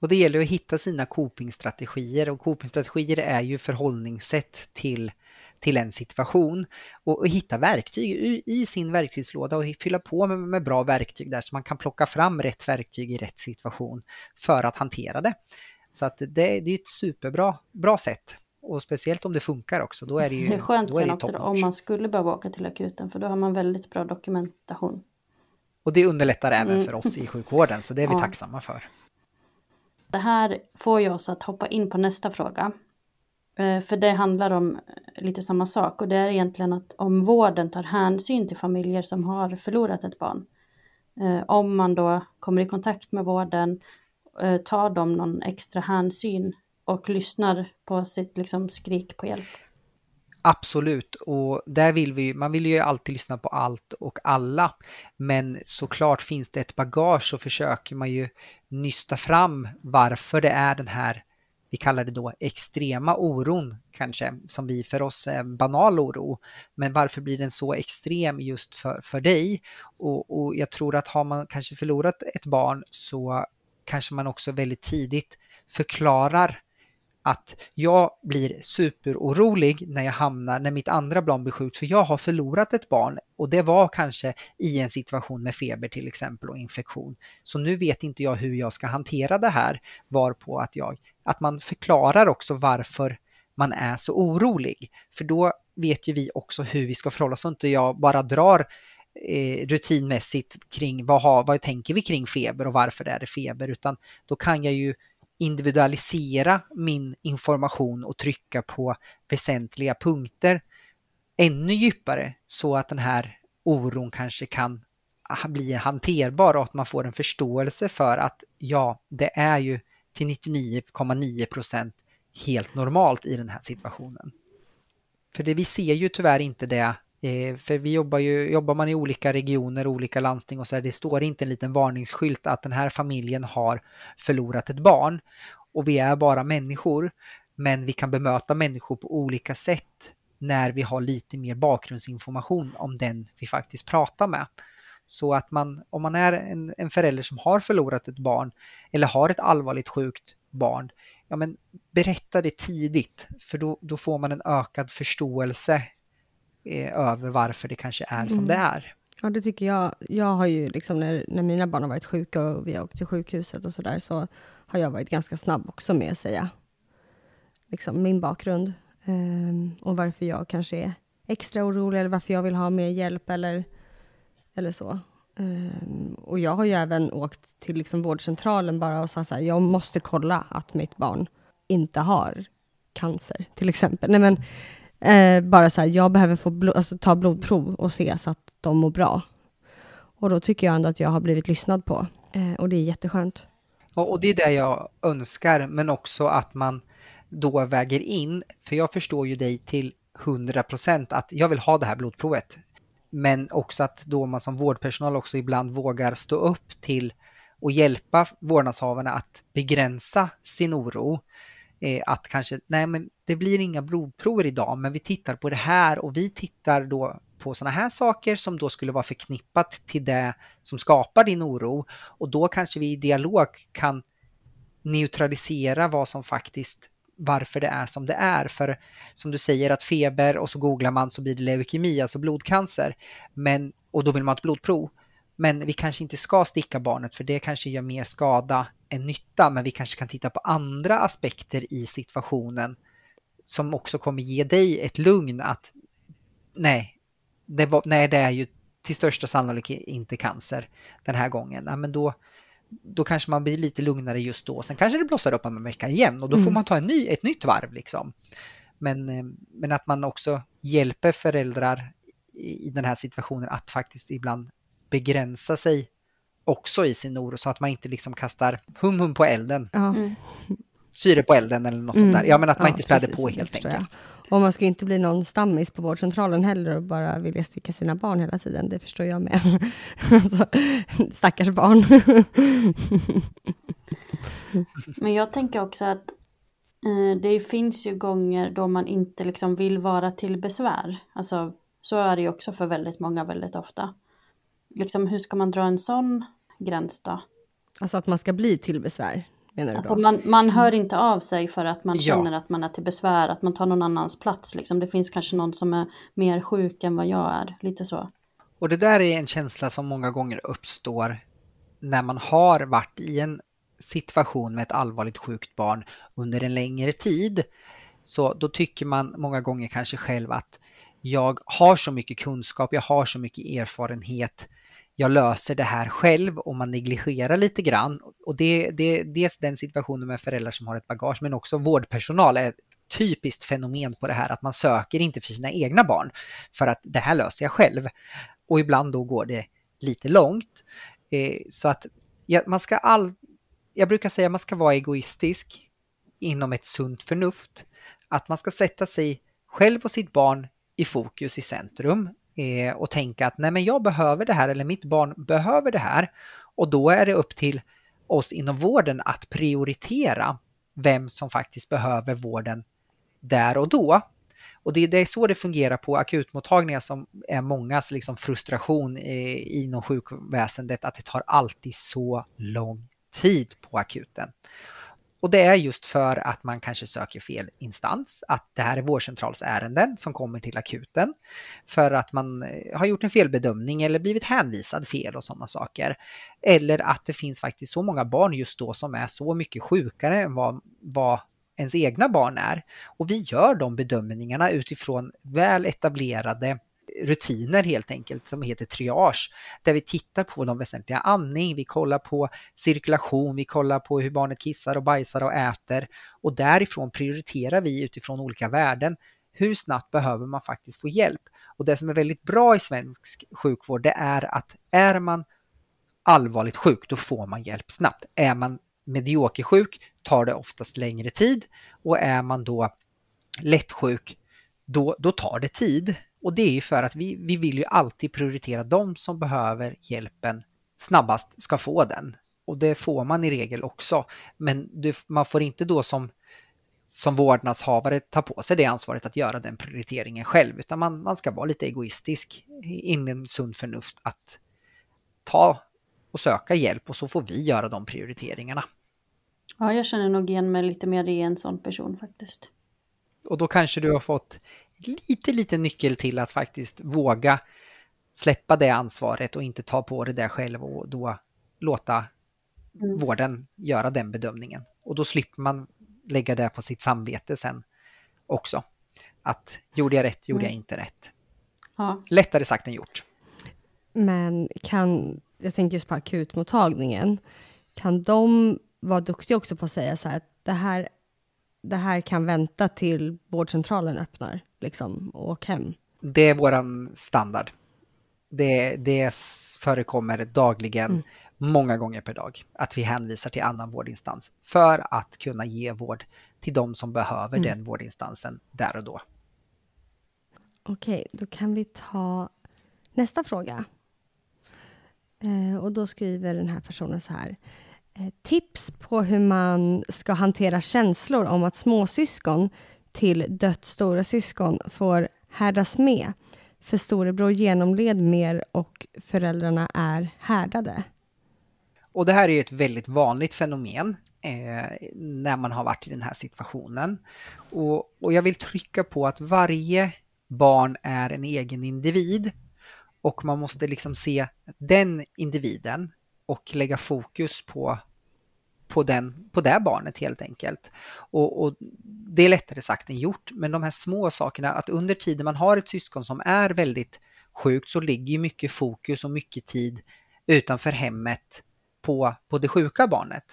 Och det gäller att hitta sina copingstrategier och copingstrategier är ju förhållningssätt till till en situation och, och hitta verktyg i, i, sin verktygslåda och fylla på med, med, bra verktyg där så man kan plocka fram rätt verktyg i rätt situation för att hantera det. Så att det, det är ett superbra bra sätt och speciellt om det funkar också. Då är det ju Det är skönt sen också om man skulle behöva åka till akuten för då har man väldigt bra dokumentation. Och det underlättar även mm. för oss i sjukvården så det är vi ja. tacksamma för. Det här får ju oss att hoppa in på nästa fråga. Eh, för det handlar om lite samma sak och det är egentligen att om vården tar hänsyn till familjer som har förlorat ett barn. Eh, om man då kommer i kontakt med vården, eh, tar de någon extra hänsyn och lyssnar på sitt liksom, skrik på hjälp. Absolut, och där vill vi, man vill ju alltid lyssna på allt och alla. Men såklart finns det ett bagage så försöker man ju nysta fram varför det är den här vi kallar det då extrema oron kanske, som vi för oss är banal oro. Men varför blir den så extrem just för, för dig? Och, och jag tror att har man kanske förlorat ett barn så kanske man också väldigt tidigt förklarar att jag blir superorolig när jag hamnar, när mitt andra barn blir sjukt, för jag har förlorat ett barn och det var kanske i en situation med feber till exempel och infektion. Så nu vet inte jag hur jag ska hantera det här, varpå att jag, att man förklarar också varför man är så orolig. För då vet ju vi också hur vi ska förhålla oss, så inte jag bara drar eh, rutinmässigt kring vad, har, vad tänker vi kring feber och varför är det feber, utan då kan jag ju individualisera min information och trycka på väsentliga punkter ännu djupare så att den här oron kanske kan ah, bli hanterbar och att man får en förståelse för att ja, det är ju till 99,9 procent helt normalt i den här situationen. För det, vi ser ju tyvärr inte det Eh, för vi jobbar ju, jobbar man i olika regioner, olika landsting och så här, det står inte en liten varningsskylt att den här familjen har förlorat ett barn. Och vi är bara människor, men vi kan bemöta människor på olika sätt när vi har lite mer bakgrundsinformation om den vi faktiskt pratar med. Så att man, om man är en, en förälder som har förlorat ett barn eller har ett allvarligt sjukt barn, ja men berätta det tidigt för då, då får man en ökad förståelse Eh, över varför det kanske är mm. som det är. Ja, det tycker jag. Jag har ju liksom när, när mina barn har varit sjuka och vi har åkt till sjukhuset och sådär så har jag varit ganska snabb också med att säga liksom min bakgrund um, och varför jag kanske är extra orolig eller varför jag vill ha mer hjälp eller, eller så. Um, och jag har ju även åkt till liksom vårdcentralen bara och sagt så här, jag måste kolla att mitt barn inte har cancer, till exempel. Nej, men, Eh, bara så här, jag behöver få blod, alltså, ta blodprov och se så att de mår bra. Och då tycker jag ändå att jag har blivit lyssnad på. Eh, och det är jätteskönt. Och, och det är det jag önskar, men också att man då väger in, för jag förstår ju dig till 100% att jag vill ha det här blodprovet. Men också att då man som vårdpersonal också ibland vågar stå upp till och hjälpa vårdnadshavarna att begränsa sin oro Eh, att kanske, nej men det blir inga blodprover idag, men vi tittar på det här och vi tittar då på sådana här saker som då skulle vara förknippat till det som skapar din oro. Och då kanske vi i dialog kan neutralisera vad som faktiskt varför det är som det är. För som du säger att feber och så googlar man så blir det leukemi, alltså blodcancer. Men, och då vill man ha ett blodprov. Men vi kanske inte ska sticka barnet för det kanske gör mer skada än nytta. Men vi kanske kan titta på andra aspekter i situationen som också kommer ge dig ett lugn att nej, det, var, nej, det är ju till största sannolikhet inte cancer den här gången. Ja, men då, då kanske man blir lite lugnare just då. Sen kanske det blossar upp om en vecka igen och då får mm. man ta en ny, ett nytt varv. Liksom. Men, eh, men att man också hjälper föräldrar i den här situationen att faktiskt ibland begränsa sig också i sin oro så att man inte liksom kastar hum hum på elden. Mm. Syre på elden eller något mm. sånt där. Ja men att man ja, inte späder på helt enkelt. Jag. Och man ska inte bli någon stammis på vårdcentralen heller och bara vilja sticka sina barn hela tiden. Det förstår jag med. alltså, stackars barn. Men jag tänker också att eh, det finns ju gånger då man inte liksom vill vara till besvär. Alltså, så är det ju också för väldigt många väldigt ofta. Liksom, hur ska man dra en sån gräns då? Alltså att man ska bli till besvär? menar du alltså då? Man, man hör inte av sig för att man känner ja. att man är till besvär, att man tar någon annans plats. Liksom. Det finns kanske någon som är mer sjuk än vad jag är, lite så. Och det där är en känsla som många gånger uppstår när man har varit i en situation med ett allvarligt sjukt barn under en längre tid. Så då tycker man många gånger kanske själv att jag har så mycket kunskap, jag har så mycket erfarenhet jag löser det här själv och man negligerar lite grann. Och det, det, dels den situationen med föräldrar som har ett bagage men också vårdpersonal är ett typiskt fenomen på det här att man söker inte för sina egna barn för att det här löser jag själv. Och ibland då går det lite långt. Eh, så att ja, man ska all, jag brukar säga att man ska vara egoistisk inom ett sunt förnuft. Att man ska sätta sig själv och sitt barn i fokus i centrum eh, och tänka att nej men jag behöver det här eller mitt barn behöver det här. Och då är det upp till oss inom vården att prioritera vem som faktiskt behöver vården där och då. Och det, det är så det fungerar på akutmottagningar som är mångas liksom frustration eh, inom sjukväsendet, att det tar alltid så lång tid på akuten. Och det är just för att man kanske söker fel instans, att det här är vårdcentralsärenden som kommer till akuten för att man eh, har gjort en felbedömning eller blivit hänvisad fel och sådana saker. Eller att det finns faktiskt så många barn just då som är så mycket sjukare än vad, vad ens egna barn är. Och vi gör de bedömningarna utifrån väl etablerade rutiner helt enkelt som heter triage. Där vi tittar på de väsentliga andning, vi kollar på cirkulation, vi kollar på hur barnet kissar och bajsar och äter. Och därifrån prioriterar vi utifrån olika värden. Hur snabbt behöver man faktiskt få hjälp? Och det som är väldigt bra i svensk sjukvård det är att är man allvarligt sjuk då får man hjälp snabbt. Är man mediokersjuk tar det oftast längre tid och är man då lättsjuk då, då tar det tid. Och det är ju för att vi, vi vill ju alltid prioritera de som behöver hjälpen snabbast ska få den. Och det får man i regel också. Men det, man får inte då som, som vårdnadshavare ta på sig det ansvaret att göra den prioriteringen själv, utan man, man ska vara lite egoistisk inom sund förnuft att ta och söka hjälp och så får vi göra de prioriteringarna. Ja, jag känner nog igen mig lite mer i en sån person faktiskt. Och då kanske du har fått lite, lite nyckel till att faktiskt våga släppa det ansvaret och inte ta på det där själv och då låta mm. vården göra den bedömningen. Och då slipper man lägga det på sitt samvete sen också. Att gjorde jag rätt, gjorde mm. jag inte rätt. Ja. Lättare sagt än gjort. Men kan, jag tänker just på akutmottagningen, kan de vara duktiga också på att säga så här att det här, det här kan vänta till vårdcentralen öppnar? Liksom, och åk hem. Det är våran standard. Det, det förekommer dagligen, mm. många gånger per dag, att vi hänvisar till annan vårdinstans för att kunna ge vård till de som behöver mm. den vårdinstansen där och då. Okej, då kan vi ta nästa fråga. Eh, och då skriver den här personen så här. Eh, tips på hur man ska hantera känslor om att småsyskon till dött stora syskon får härdas med. För storebror genomled mer och föräldrarna är härdade. Och det här är ett väldigt vanligt fenomen eh, när man har varit i den här situationen. Och, och jag vill trycka på att varje barn är en egen individ och man måste liksom se den individen och lägga fokus på på, den, på det barnet helt enkelt. Och, och, det är lättare sagt än gjort, men de här små sakerna, att under tiden man har ett syskon som är väldigt sjukt så ligger mycket fokus och mycket tid utanför hemmet på, på det sjuka barnet.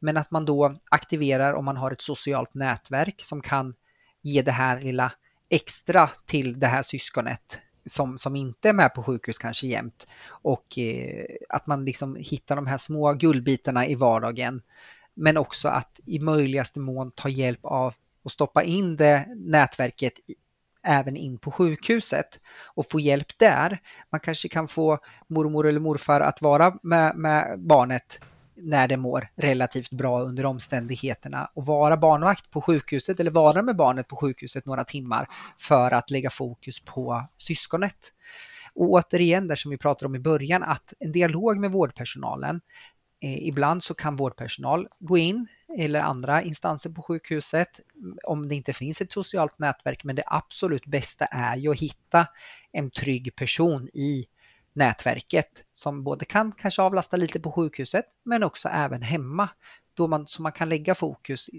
Men att man då aktiverar om man har ett socialt nätverk som kan ge det här lilla extra till det här syskonet som, som inte är med på sjukhus kanske jämt. Och eh, att man liksom hittar de här små guldbitarna i vardagen. Men också att i möjligaste mån ta hjälp av och stoppa in det nätverket i, även in på sjukhuset och få hjälp där. Man kanske kan få mormor eller morfar att vara med, med barnet när det mår relativt bra under omständigheterna och vara barnvakt på sjukhuset eller vara med barnet på sjukhuset några timmar för att lägga fokus på syskonet. Och återigen, där som vi pratade om i början, att en dialog med vårdpersonalen. Eh, ibland så kan vårdpersonal gå in eller andra instanser på sjukhuset om det inte finns ett socialt nätverk, men det absolut bästa är ju att hitta en trygg person i nätverket som både kan kanske avlasta lite på sjukhuset men också även hemma. Då man, så man kan lägga fokus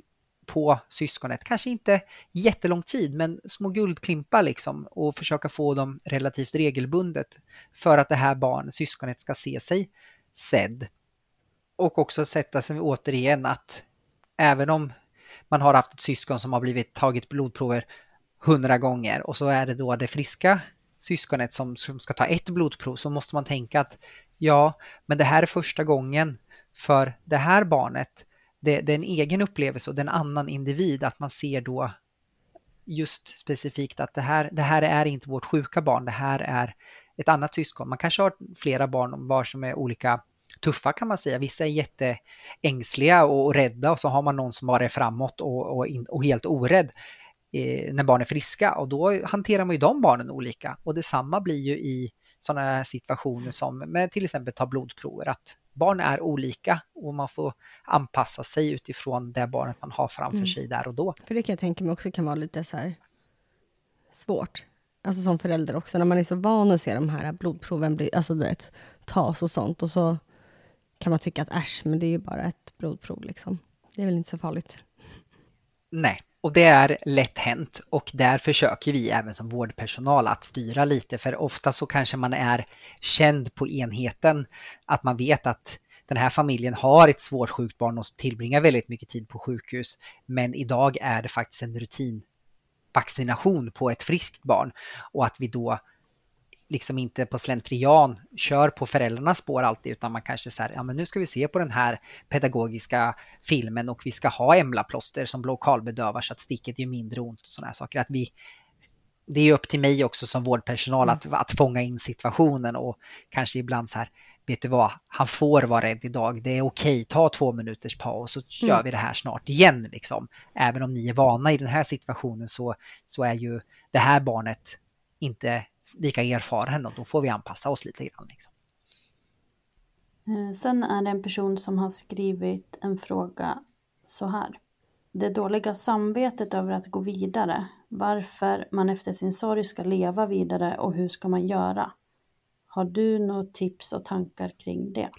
på syskonet, kanske inte jättelång tid men små guldklimpar liksom och försöka få dem relativt regelbundet för att det här barnet, syskonet ska se sig sedd. Och också sätta sig återigen att även om man har haft ett syskon som har blivit tagit blodprover hundra gånger och så är det då det friska syskonet som, som ska ta ett blodprov så måste man tänka att ja, men det här är första gången för det här barnet. Det, det är en egen upplevelse och det är en annan individ att man ser då just specifikt att det här, det här är inte vårt sjuka barn, det här är ett annat syskon. Man kanske har flera barn var som är olika tuffa kan man säga. Vissa är jätteängsliga och rädda och så har man någon som bara är framåt och, och, och helt orädd när barn är friska och då hanterar man ju de barnen olika. Och detsamma blir ju i sådana här situationer som med till exempel ta blodprover, att barn är olika och man får anpassa sig utifrån det barnet man har framför mm. sig där och då. För det kan jag tänka mig också kan vara lite så här svårt. Alltså som förälder också, när man är så van att se de här blodproven bli, alltså du vet, tas och sånt och så kan man tycka att äsch, men det är ju bara ett blodprov liksom. Det är väl inte så farligt. Nej, och det är lätt hänt. Och där försöker vi även som vårdpersonal att styra lite. För ofta så kanske man är känd på enheten. Att man vet att den här familjen har ett svårt sjukt barn och tillbringar väldigt mycket tid på sjukhus. Men idag är det faktiskt en rutinvaccination på ett friskt barn. Och att vi då liksom inte på slentrian kör på föräldrarnas spår alltid utan man kanske säger ja men nu ska vi se på den här pedagogiska filmen och vi ska ha emlaplåster som lokalbedövar så att sticket gör mindre ont och sådana här saker. Att vi, det är upp till mig också som vårdpersonal att, att fånga in situationen och kanske ibland så här, vet du vad, han får vara rädd idag, det är okej, ta två minuters paus så mm. vi det här snart igen. Liksom. Även om ni är vana i den här situationen så, så är ju det här barnet inte lika erfaren och då får vi anpassa oss lite grann. Liksom. Eh, sen är det en person som har skrivit en fråga så här. Det dåliga samvetet över att gå vidare. Varför man efter sin sorg ska leva vidare och hur ska man göra? Har du några tips och tankar kring det?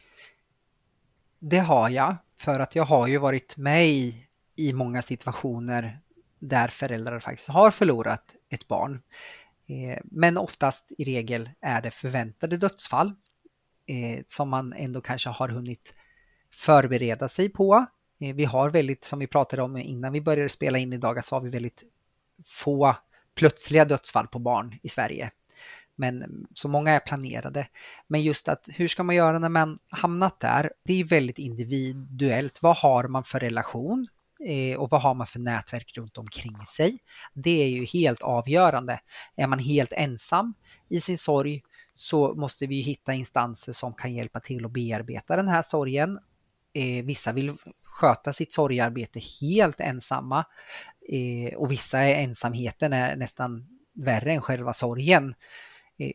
Det har jag, för att jag har ju varit med i, i många situationer där föräldrar faktiskt har förlorat ett barn. Eh, men oftast i regel är det förväntade dödsfall eh, som man ändå kanske har hunnit förbereda sig på. Eh, vi har väldigt, som vi pratade om innan vi började spela in idag, så har vi väldigt få plötsliga dödsfall på barn i Sverige. Men så många är planerade. Men just att hur ska man göra när man hamnat där? Det är väldigt individuellt. Vad har man för relation? Eh, och vad har man för nätverk runt omkring sig. Det är ju helt avgörande. Är man helt ensam i sin sorg så måste vi hitta instanser som kan hjälpa till att bearbeta den här sorgen. Eh, vissa vill sköta sitt sorgarbete helt ensamma eh, och vissa är ensamheten är nästan värre än själva sorgen.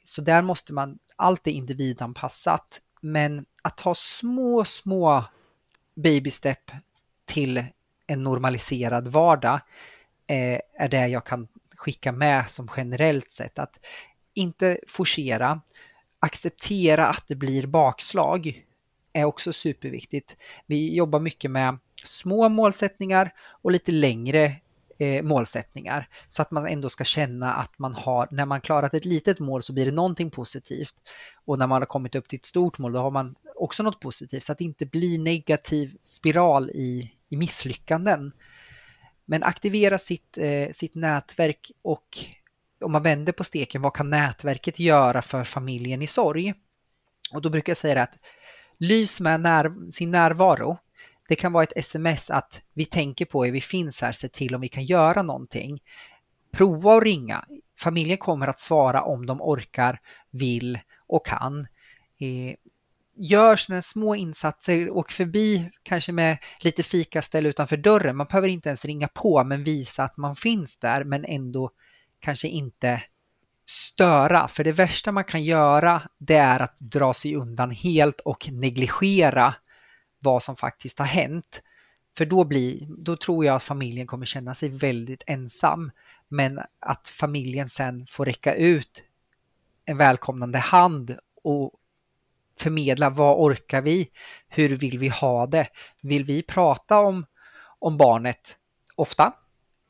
Så där måste man, allt är individanpassat, men att ta små, små baby step till en normaliserad vardag eh, är det jag kan skicka med som generellt sett. Att inte forcera, acceptera att det blir bakslag är också superviktigt. Vi jobbar mycket med små målsättningar och lite längre eh, målsättningar så att man ändå ska känna att man har, när man klarat ett litet mål så blir det någonting positivt och när man har kommit upp till ett stort mål då har man också något positivt så att det inte blir negativ spiral i, i misslyckanden. Men aktivera sitt, eh, sitt nätverk och om man vänder på steken, vad kan nätverket göra för familjen i sorg? Och då brukar jag säga att lys med när, sin närvaro. Det kan vara ett sms att vi tänker på er, vi finns här, se till om vi kan göra någonting. Prova att ringa. Familjen kommer att svara om de orkar, vill och kan. Eh, Gör sådana små insatser, åk förbi kanske med lite fikaställ utanför dörren. Man behöver inte ens ringa på men visa att man finns där men ändå kanske inte störa. För det värsta man kan göra det är att dra sig undan helt och negligera vad som faktiskt har hänt. För då, blir, då tror jag att familjen kommer känna sig väldigt ensam. Men att familjen sen får räcka ut en välkomnande hand och förmedla vad orkar vi? Hur vill vi ha det? Vill vi prata om, om barnet ofta?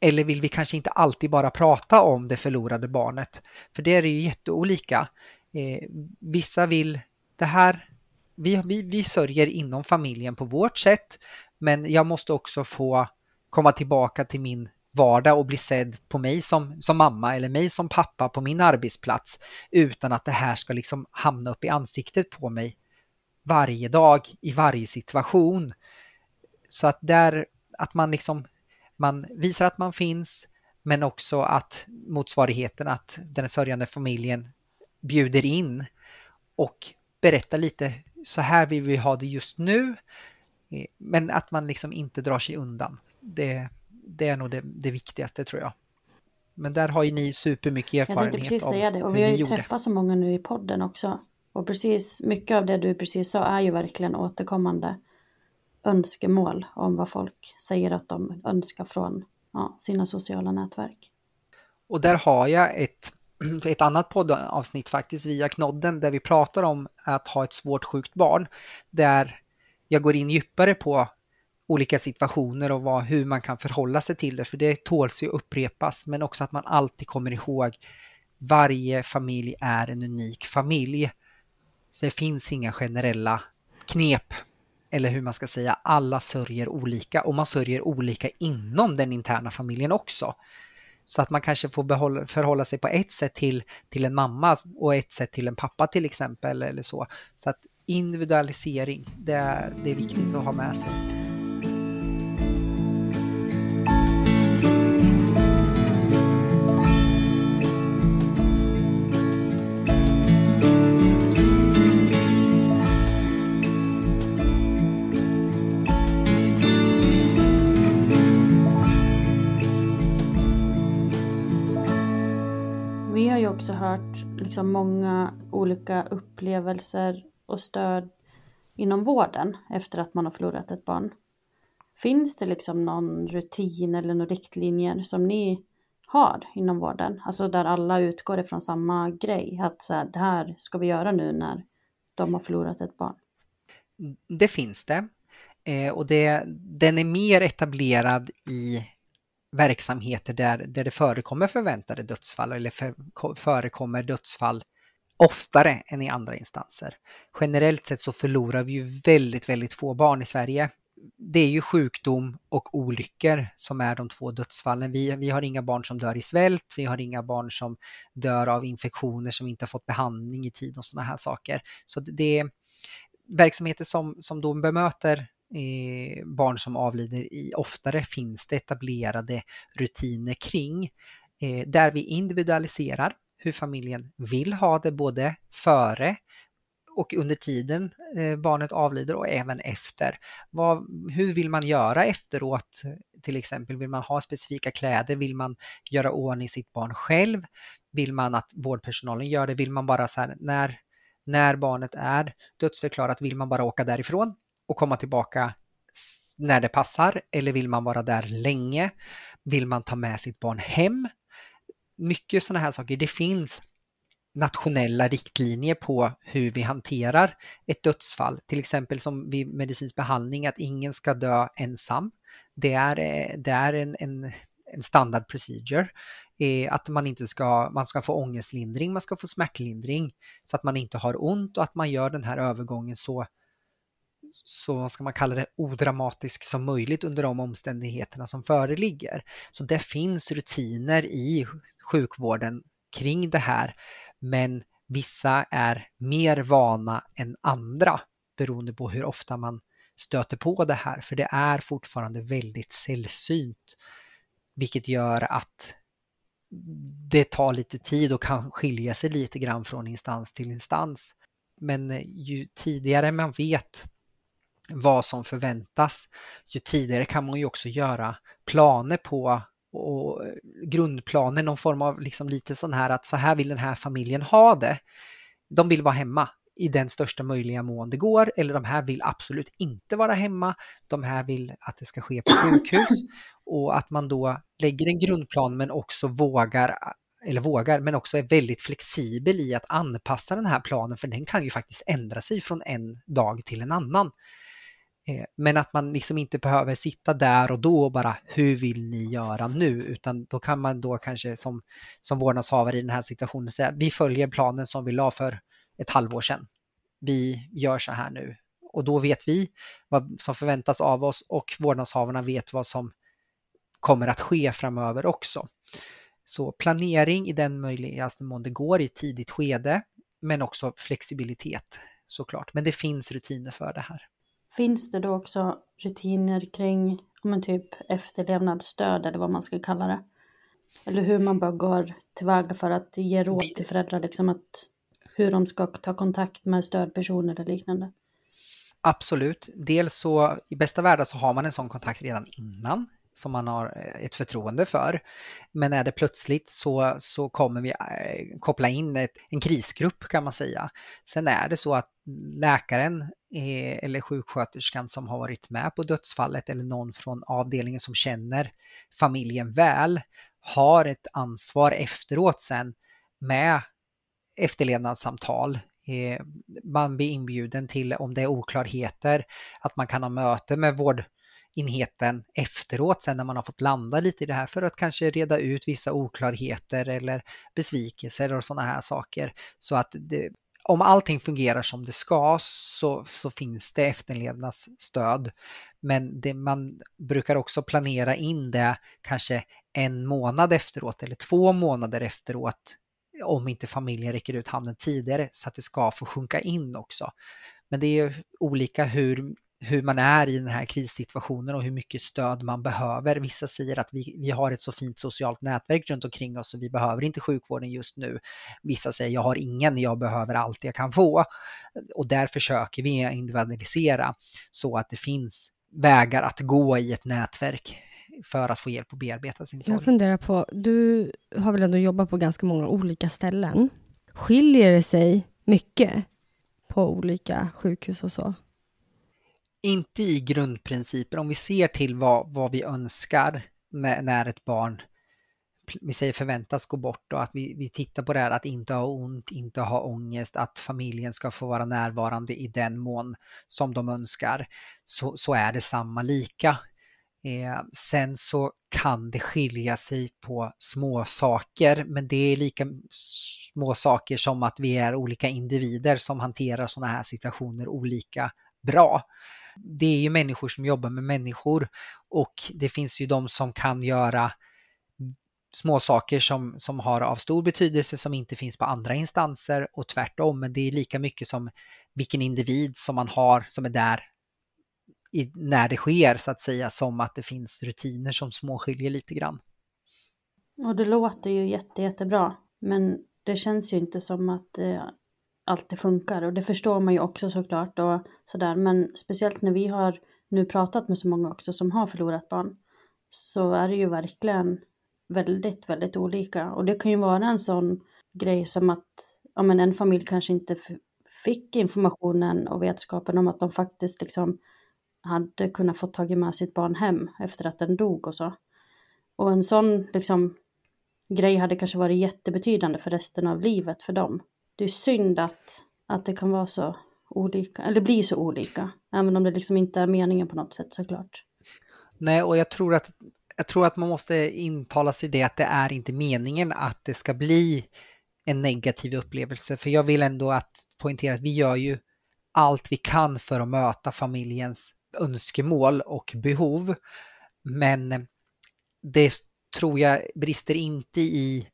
Eller vill vi kanske inte alltid bara prata om det förlorade barnet? För det är ju jätteolika. Eh, vissa vill det här, vi, vi, vi sörjer inom familjen på vårt sätt, men jag måste också få komma tillbaka till min vardag och bli sedd på mig som, som mamma eller mig som pappa på min arbetsplats utan att det här ska liksom hamna upp i ansiktet på mig varje dag i varje situation. Så att där, att man liksom, man visar att man finns men också att motsvarigheten att den sörjande familjen bjuder in och berättar lite så här vill vi ha det just nu. Eh, men att man liksom inte drar sig undan. Det, det är nog det, det viktigaste tror jag. Men där har ju ni supermycket erfarenhet Jag tänkte precis säga det och vi har ju träffat så många nu i podden också. Och precis mycket av det du precis sa är ju verkligen återkommande önskemål om vad folk säger att de önskar från ja, sina sociala nätverk. Och där har jag ett, ett annat poddavsnitt faktiskt via Knodden där vi pratar om att ha ett svårt sjukt barn. Där jag går in djupare på olika situationer och vad, hur man kan förhålla sig till det. För det tåls ju upprepas, men också att man alltid kommer ihåg varje familj är en unik familj. Så det finns inga generella knep eller hur man ska säga, alla sörjer olika och man sörjer olika inom den interna familjen också. Så att man kanske får behålla, förhålla sig på ett sätt till, till en mamma och ett sätt till en pappa till exempel eller så. Så att individualisering, det är, det är viktigt att ha med sig. Också hört liksom många olika upplevelser och stöd inom vården efter att man har förlorat ett barn. Finns det liksom någon rutin eller några riktlinjer som ni har inom vården? Alltså där alla utgår ifrån samma grej, att så här, det här ska vi göra nu när de har förlorat ett barn. Det finns det. Eh, och det, den är mer etablerad i verksamheter där, där det förekommer förväntade dödsfall eller för, förekommer dödsfall oftare än i andra instanser. Generellt sett så förlorar vi ju väldigt, väldigt få barn i Sverige. Det är ju sjukdom och olyckor som är de två dödsfallen. Vi, vi har inga barn som dör i svält, vi har inga barn som dör av infektioner som inte har fått behandling i tid och sådana här saker. Så det är verksamheter som, som då bemöter eh, barn som avlider i oftare finns det etablerade rutiner kring eh, där vi individualiserar hur familjen vill ha det både före och under tiden eh, barnet avlider och även efter. Vad, hur vill man göra efteråt? Till exempel, vill man ha specifika kläder? Vill man göra ordning sitt barn själv? Vill man att vårdpersonalen gör det? Vill man bara så här, när, när barnet är dödsförklarat, vill man bara åka därifrån och komma tillbaka när det passar? Eller vill man vara där länge? Vill man ta med sitt barn hem? Mycket sådana här saker. Det finns nationella riktlinjer på hur vi hanterar ett dödsfall. Till exempel som vid medicinsk behandling, att ingen ska dö ensam. Det är, eh, det är en, en, en standard procedure. Eh, att man inte ska, man ska få ångestlindring, man ska få smärtlindring så att man inte har ont och att man gör den här övergången så, så ska man kalla det odramatisk som möjligt under de omständigheterna som föreligger. Så det finns rutiner i sjukvården kring det här men vissa är mer vana än andra beroende på hur ofta man stöter på det här, för det är fortfarande väldigt sällsynt, vilket gör att det tar lite tid och kan skilja sig lite grann från instans till instans. Men ju tidigare man vet vad som förväntas, ju tidigare kan man ju också göra planer på och grundplanen, någon form av liksom lite sån här att så här vill den här familjen ha det. De vill vara hemma i den största möjliga mån det går eller de här vill absolut inte vara hemma. De här vill att det ska ske på sjukhus och att man då lägger en grundplan men också vågar eller vågar, men också är väldigt flexibel i att anpassa den här planen för den kan ju faktiskt ändra sig från en dag till en annan. Eh, men att man liksom inte behöver sitta där och då och bara hur vill ni göra nu? Utan då kan man då kanske som, som vårdnadshavare i den här situationen säga vi följer planen som vi la för ett halvår sedan. Vi gör så här nu och då vet vi vad som förväntas av oss och vårdnadshavarna vet vad som kommer att ske framöver också. Så planering i den möjligaste mån det går i ett tidigt skede men också flexibilitet såklart. Men det finns rutiner för det här. Finns det då också rutiner kring om typ efterlevnadsstöd eller vad man ska kalla det? Eller hur man bör gå tillväga för att ge råd till föräldrar, liksom att hur de ska ta kontakt med stödpersoner eller liknande? Absolut. Dels så i bästa världen så har man en sån kontakt redan innan som man har eh, ett förtroende för. Men är det plötsligt så, så kommer vi eh, koppla in ett, en krisgrupp kan man säga. Sen är det så att läkaren Eh, eller sjuksköterskan som har varit med på dödsfallet eller någon från avdelningen som känner familjen väl har ett ansvar efteråt sen med efterlevnadssamtal eh, man blir inbjuden till, om det är oklarheter, att man kan ha möte med vårdenheten efteråt sen när man har fått landa lite i det här för att kanske reda ut vissa oklarheter eller besvikelser och sådana här saker. Så att det, om allting fungerar som det ska så, så finns det efterlevnadsstöd. Men det, man brukar också planera in det kanske en månad efteråt eller två månader efteråt om inte familjen räcker ut handen tidigare så att det ska få sjunka in också. Men det är olika hur hur man är i den här krissituationen och hur mycket stöd man behöver. Vissa säger att vi, vi har ett så fint socialt nätverk runt omkring oss så vi behöver inte sjukvården just nu. Vissa säger jag har ingen, jag behöver allt jag kan få. Och där försöker vi individualisera så att det finns vägar att gå i ett nätverk för att få hjälp att bearbeta sin sorg. Jag funderar på, du har väl ändå jobbat på ganska många olika ställen. Skiljer det sig mycket på olika sjukhus och så? Inte i grundprinciper, om vi ser till vad, vad vi önskar med, när ett barn vi säger förväntas gå bort och att vi, vi tittar på det här att inte ha ont, inte ha ångest, att familjen ska få vara närvarande i den mån som de önskar, så, så är det samma lika. Eh, sen så kan det skilja sig på små saker, men det är lika små saker som att vi är olika individer som hanterar sådana här situationer olika bra det är ju människor som jobbar med människor och det finns ju de som kan göra små saker som, som har av stor betydelse som inte finns på andra instanser och tvärtom. Men det är lika mycket som vilken individ som man har som är där i, när det sker så att säga som att det finns rutiner som småskiljer lite grann. Och det låter ju jätte, jättebra. Men det känns ju inte som att, eh, alltid funkar och det förstår man ju också såklart och sådär men speciellt när vi har nu pratat med så många också som har förlorat barn så är det ju verkligen väldigt, väldigt olika och det kan ju vara en sån grej som att ja, men en familj kanske inte fick informationen och vetskapen om att de faktiskt liksom hade kunnat få tagit med sitt barn hem efter att den dog och så. Och en sån liksom grej hade kanske varit jättebetydande för resten av livet för dem. Det är synd att, att det kan vara så olika, eller bli så olika, även om det liksom inte är meningen på något sätt såklart. Nej, och jag tror att, jag tror att man måste intala sig det att det är inte meningen att det ska bli en negativ upplevelse. För jag vill ändå att poängtera att vi gör ju allt vi kan för att möta familjens önskemål och behov. Men det tror jag brister inte i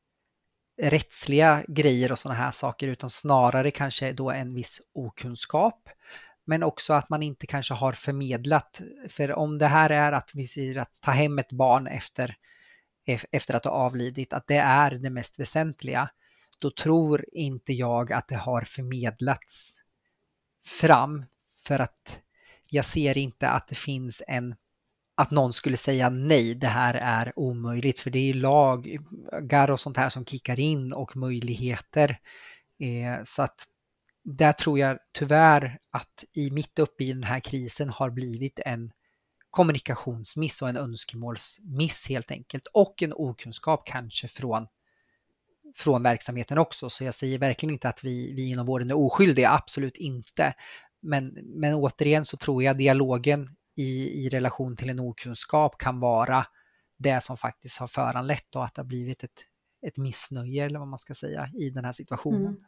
rättsliga grejer och sådana här saker utan snarare kanske då en viss okunskap. Men också att man inte kanske har förmedlat, för om det här är att vi säger att ta hem ett barn efter, efter att ha avlidit, att det är det mest väsentliga, då tror inte jag att det har förmedlats fram för att jag ser inte att det finns en att någon skulle säga nej, det här är omöjligt, för det är lagar och sånt här som kickar in och möjligheter. Eh, så att där tror jag tyvärr att i mitt uppe i den här krisen har blivit en kommunikationsmiss och en önskemålsmiss helt enkelt och en okunskap kanske från från verksamheten också. Så jag säger verkligen inte att vi, vi inom vården är oskyldiga, absolut inte. Men, men återigen så tror jag dialogen i, i relation till en okunskap kan vara det som faktiskt har föranlett och att det har blivit ett, ett missnöje eller vad man ska säga i den här situationen. Mm.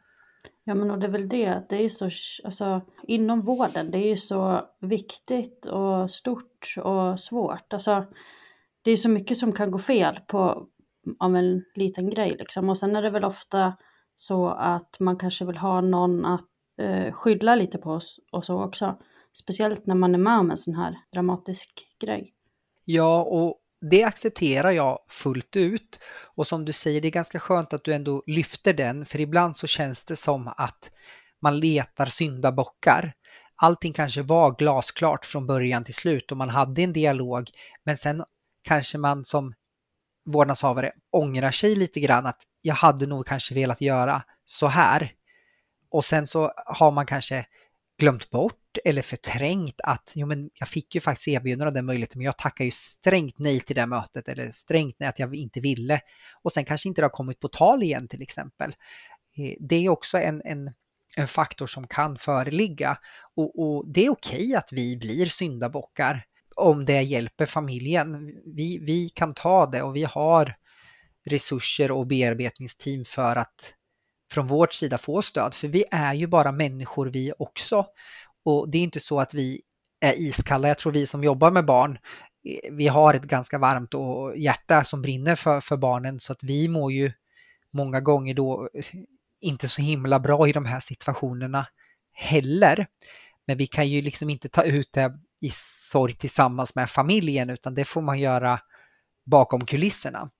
Ja men och det är väl det, att det är så, alltså inom vården, det är ju så viktigt och stort och svårt. Alltså det är så mycket som kan gå fel på, av en liten grej liksom. Och sen är det väl ofta så att man kanske vill ha någon att eh, skylla lite på oss och så också. Speciellt när man är med om en sån här dramatisk grej. Ja, och det accepterar jag fullt ut. Och som du säger, det är ganska skönt att du ändå lyfter den, för ibland så känns det som att man letar syndabockar. Allting kanske var glasklart från början till slut och man hade en dialog, men sen kanske man som vårdnadshavare ångrar sig lite grann att jag hade nog kanske velat göra så här. Och sen så har man kanske glömt bort eller förträngt att jo, men jag fick ju faktiskt erbjudande av den möjligheten men jag tackar ju strängt nej till det mötet eller strängt nej att jag inte ville. Och sen kanske inte det har kommit på tal igen till exempel. Eh, det är också en, en, en faktor som kan föreligga och, och det är okej att vi blir syndabockar om det hjälper familjen. Vi, vi kan ta det och vi har resurser och bearbetningsteam för att från vårt sida få stöd, för vi är ju bara människor vi också. Och det är inte så att vi är iskalla. Jag tror vi som jobbar med barn, eh, vi har ett ganska varmt och hjärta som brinner för, för barnen så att vi mår ju många gånger då eh, inte så himla bra i de här situationerna heller. Men vi kan ju liksom inte ta ut det i sorg tillsammans med familjen utan det får man göra bakom kulisserna.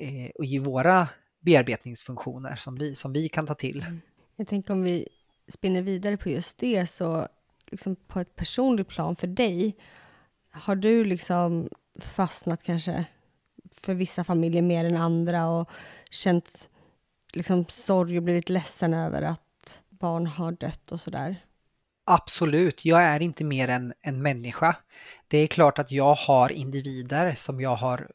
Eh, och i våra bearbetningsfunktioner som vi, som vi kan ta till. Mm. Jag tänker om vi spinner vidare på just det så liksom på ett personligt plan för dig, har du liksom fastnat kanske för vissa familjer mer än andra och känt liksom sorg och blivit ledsen över att barn har dött och sådär? Absolut, jag är inte mer än en människa. Det är klart att jag har individer som jag har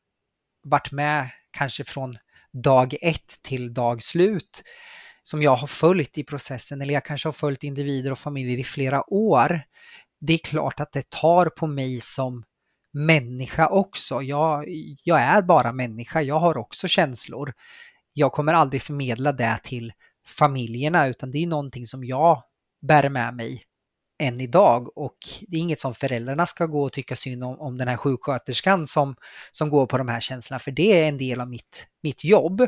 varit med kanske från dag ett till dag slut som jag har följt i processen eller jag kanske har följt individer och familjer i flera år. Det är klart att det tar på mig som människa också. Jag, jag är bara människa, jag har också känslor. Jag kommer aldrig förmedla det till familjerna utan det är någonting som jag bär med mig än idag och det är inget som föräldrarna ska gå och tycka synd om, om den här sjuksköterskan som, som går på de här känslorna, för det är en del av mitt, mitt jobb.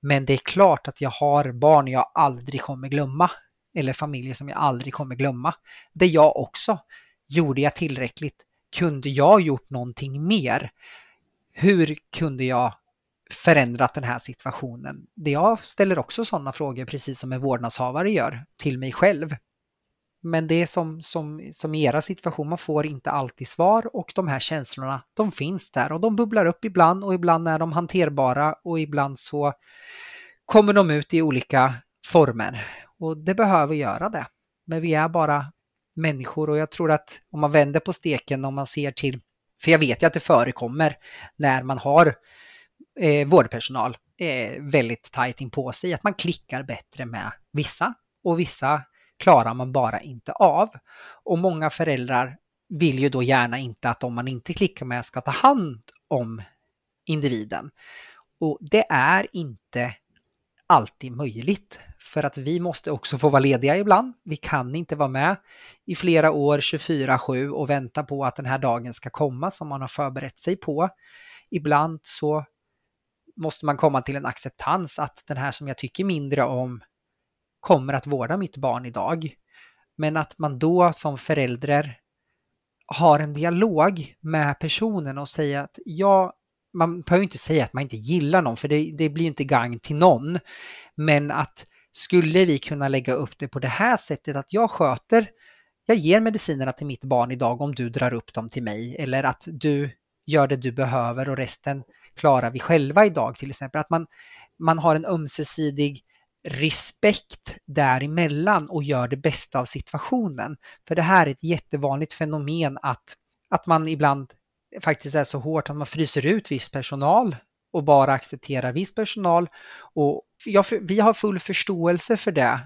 Men det är klart att jag har barn jag aldrig kommer glömma, eller familjer som jag aldrig kommer glömma. Det jag också. Gjorde jag tillräckligt? Kunde jag gjort någonting mer? Hur kunde jag förändrat den här situationen? Det jag ställer också sådana frågor, precis som en vårdnadshavare gör, till mig själv. Men det är som, som, som i era situation, man får inte alltid svar och de här känslorna, de finns där och de bubblar upp ibland och ibland är de hanterbara och ibland så kommer de ut i olika former. Och det behöver göra det. Men vi är bara människor och jag tror att om man vänder på steken om man ser till, för jag vet ju att det förekommer när man har eh, vårdpersonal eh, väldigt tajt in på sig, att man klickar bättre med vissa och vissa klarar man bara inte av. Och många föräldrar vill ju då gärna inte att om man inte klickar med ska ta hand om individen. Och det är inte alltid möjligt för att vi måste också få vara lediga ibland. Vi kan inte vara med i flera år 24-7 och vänta på att den här dagen ska komma som man har förberett sig på. Ibland så måste man komma till en acceptans att den här som jag tycker mindre om kommer att vårda mitt barn idag. Men att man då som förälder har en dialog med personen och säger att ja, man behöver inte säga att man inte gillar någon för det, det blir inte gagn till någon. Men att skulle vi kunna lägga upp det på det här sättet att jag sköter, jag ger medicinerna till mitt barn idag om du drar upp dem till mig eller att du gör det du behöver och resten klarar vi själva idag till exempel. Att man, man har en ömsesidig respekt däremellan och gör det bästa av situationen. För det här är ett jättevanligt fenomen att, att man ibland faktiskt är så hårt att man fryser ut viss personal och bara accepterar viss personal. Och jag, vi har full förståelse för det,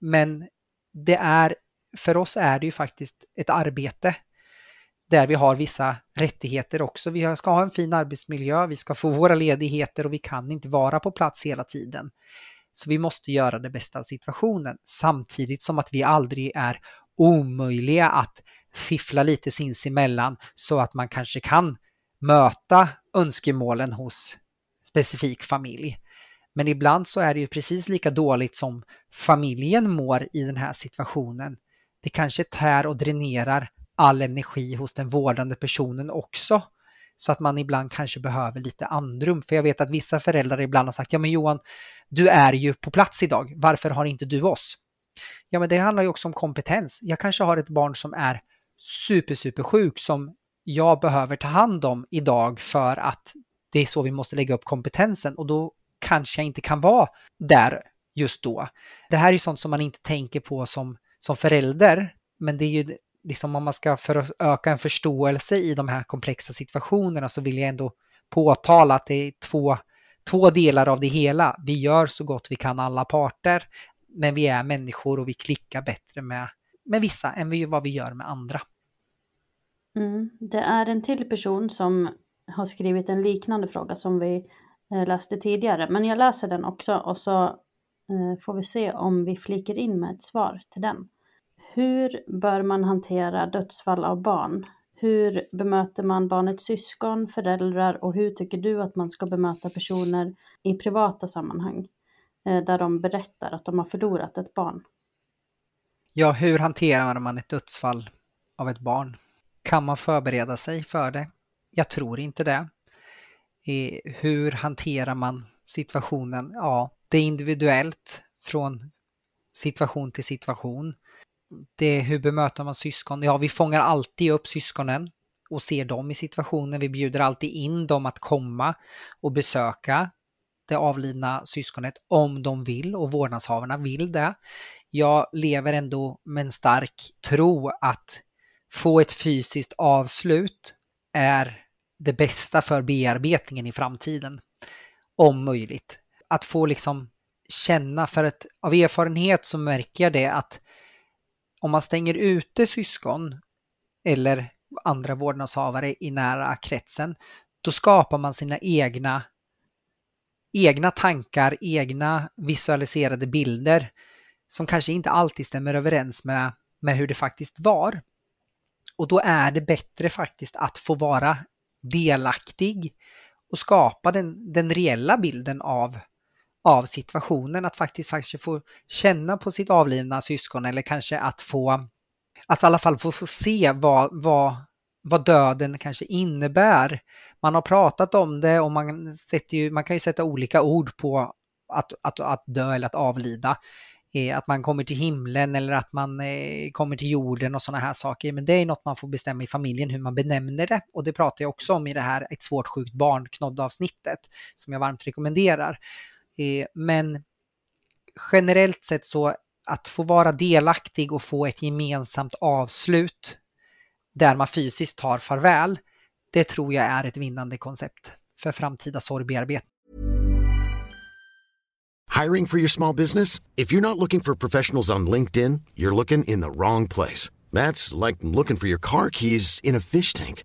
men det är, för oss är det ju faktiskt ett arbete där vi har vissa rättigheter också. Vi ska ha en fin arbetsmiljö, vi ska få våra ledigheter och vi kan inte vara på plats hela tiden. Så vi måste göra det bästa av situationen samtidigt som att vi aldrig är omöjliga att fiffla lite sinsemellan så att man kanske kan möta önskemålen hos specifik familj. Men ibland så är det ju precis lika dåligt som familjen mår i den här situationen. Det kanske tär och dränerar all energi hos den vårdande personen också. Så att man ibland kanske behöver lite andrum. För jag vet att vissa föräldrar ibland har sagt, ja men Johan, du är ju på plats idag, varför har inte du oss? Ja men det handlar ju också om kompetens. Jag kanske har ett barn som är super, super sjuk som jag behöver ta hand om idag för att det är så vi måste lägga upp kompetensen och då kanske jag inte kan vara där just då. Det här är sånt som man inte tänker på som, som förälder, men det är ju liksom om man ska för att öka en förståelse i de här komplexa situationerna så vill jag ändå påtala att det är två, två delar av det hela. Vi gör så gott vi kan alla parter, men vi är människor och vi klickar bättre med, med vissa än vad vi gör med andra. Mm. Det är en till person som har skrivit en liknande fråga som vi eh, läste tidigare, men jag läser den också och så eh, får vi se om vi flikar in med ett svar till den. Hur bör man hantera dödsfall av barn? Hur bemöter man barnets syskon, föräldrar och hur tycker du att man ska bemöta personer i privata sammanhang eh, där de berättar att de har förlorat ett barn? Ja, hur hanterar man ett dödsfall av ett barn? Kan man förbereda sig för det? Jag tror inte det. Hur hanterar man situationen? Ja, det är individuellt från situation till situation det hur bemöter man syskon? Ja, vi fångar alltid upp syskonen och ser dem i situationen. Vi bjuder alltid in dem att komma och besöka det avlidna syskonet om de vill och vårdnadshavarna vill det. Jag lever ändå med en stark tro att få ett fysiskt avslut är det bästa för bearbetningen i framtiden. Om möjligt. Att få liksom känna, för att av erfarenhet så märker jag det att om man stänger ute syskon eller andra vårdnadshavare i nära kretsen, då skapar man sina egna, egna tankar, egna visualiserade bilder som kanske inte alltid stämmer överens med, med hur det faktiskt var. Och då är det bättre faktiskt att få vara delaktig och skapa den, den reella bilden av av situationen, att faktiskt, faktiskt få känna på sitt avlidna syskon eller kanske att få, att i alla fall få, få se vad, vad, vad döden kanske innebär. Man har pratat om det och man, sätter ju, man kan ju sätta olika ord på att, att, att dö eller att avlida. Eh, att man kommer till himlen eller att man eh, kommer till jorden och sådana här saker. Men det är något man får bestämma i familjen hur man benämner det. Och det pratar jag också om i det här Ett svårt sjukt barn-knodd-avsnittet som jag varmt rekommenderar. Eh, men generellt sett så att få vara delaktig och få ett gemensamt avslut där man fysiskt tar farväl, det tror jag är ett vinnande koncept för framtida sorgbearbetning. Hiring for your small business? If you're not looking for professionals on LinkedIn, you're looking in the wrong place. That's like looking for your car keys in a fish tank.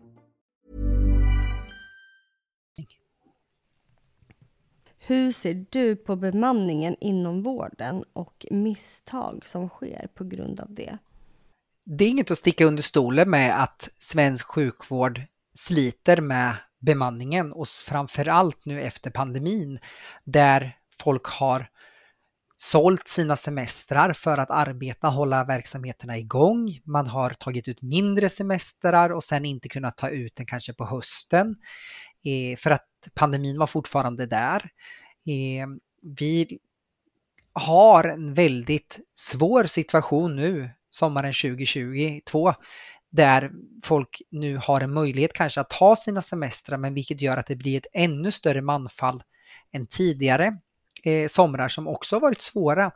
Hur ser du på bemanningen inom vården och misstag som sker på grund av det? Det är inget att sticka under stolen med att svensk sjukvård sliter med bemanningen och framförallt nu efter pandemin där folk har sålt sina semestrar för att arbeta, hålla verksamheterna igång. Man har tagit ut mindre semestrar och sen inte kunnat ta ut den kanske på hösten eh, för att pandemin var fortfarande där. Eh, vi har en väldigt svår situation nu, sommaren 2022, där folk nu har en möjlighet kanske att ta sina semestrar, men vilket gör att det blir ett ännu större manfall än tidigare eh, somrar som också har varit svåra.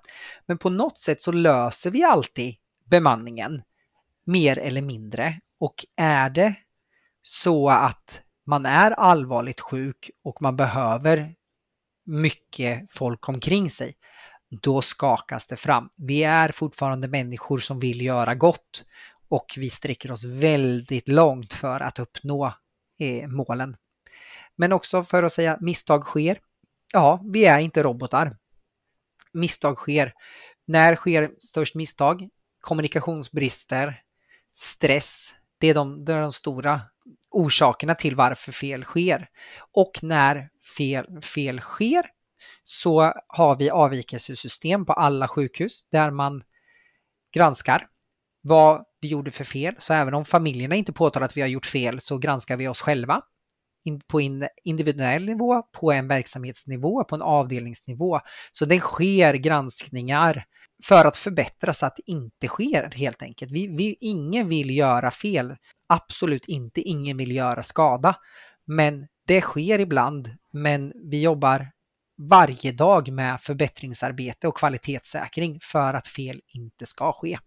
Men på något sätt så löser vi alltid bemanningen, mer eller mindre. Och är det så att man är allvarligt sjuk och man behöver mycket folk omkring sig, då skakas det fram. Vi är fortfarande människor som vill göra gott och vi sträcker oss väldigt långt för att uppnå eh, målen. Men också för att säga misstag sker. Ja, vi är inte robotar. Misstag sker. När sker störst misstag? Kommunikationsbrister, stress. Det är de, det är de stora orsakerna till varför fel sker. Och när fel, fel sker så har vi avvikelsesystem på alla sjukhus där man granskar vad vi gjorde för fel. Så även om familjerna inte påtalar att vi har gjort fel så granskar vi oss själva på en individuell nivå, på en verksamhetsnivå, på en avdelningsnivå. Så det sker granskningar för att förbättra så att det inte sker helt enkelt. Vi, vi, ingen vill göra fel, absolut inte, ingen vill göra skada. Men det sker ibland, men vi jobbar varje dag med förbättringsarbete och kvalitetssäkring för att fel inte ska ske.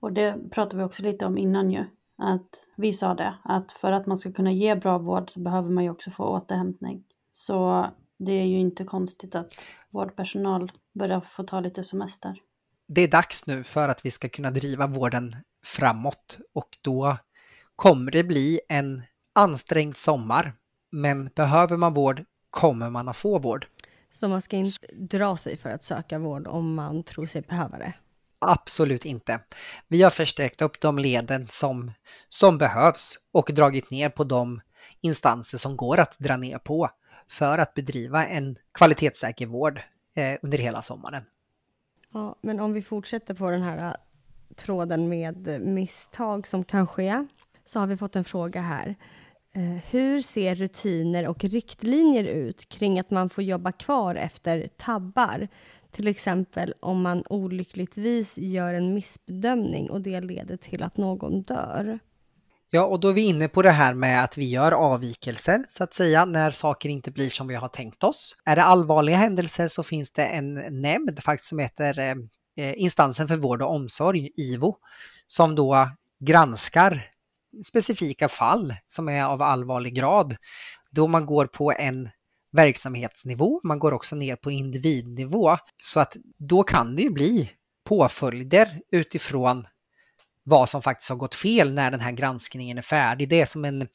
Och det pratade vi också lite om innan ju. Att vi sa det, att för att man ska kunna ge bra vård så behöver man ju också få återhämtning. Så det är ju inte konstigt att vårdpersonal börjar få ta lite semester. Det är dags nu för att vi ska kunna driva vården framåt och då kommer det bli en ansträngd sommar. Men behöver man vård kommer man att få vård. Så man ska inte dra sig för att söka vård om man tror sig behöva det? Absolut inte. Vi har förstärkt upp de leden som, som behövs och dragit ner på de instanser som går att dra ner på för att bedriva en kvalitetssäker vård eh, under hela sommaren. Ja, men om vi fortsätter på den här äh, tråden med misstag som kan ske, så har vi fått en fråga här. Eh, hur ser rutiner och riktlinjer ut kring att man får jobba kvar efter tabbar? Till exempel om man olyckligtvis gör en missbedömning och det leder till att någon dör. Ja, och då är vi inne på det här med att vi gör avvikelser så att säga när saker inte blir som vi har tänkt oss. Är det allvarliga händelser så finns det en nämnd faktiskt som heter eh, eh Instansen för vård och omsorg, IVO, som då granskar specifika fall som är av allvarlig grad. Då man går på en verksamhetsnivå, man går också ner på individnivå. Så att då kan det ju bli påföljder utifrån vad som faktiskt har gått fel när den här granskningen är färdig. Det är som en,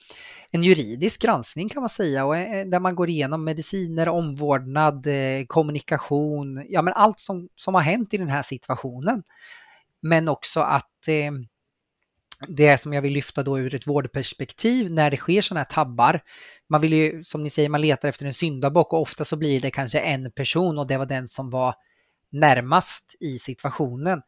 en juridisk granskning kan man säga, och eh, där man går igenom mediciner, omvårdnad, eh, kommunikation, ja men allt som, som har hänt i den här situationen. Men också att eh, det som jag vill lyfta då ur ett vårdperspektiv när det sker sådana här tabbar. Man vill ju, som ni säger, man letar efter en syndabock och ofta så blir det kanske en person och det var den som var närmast i situationen.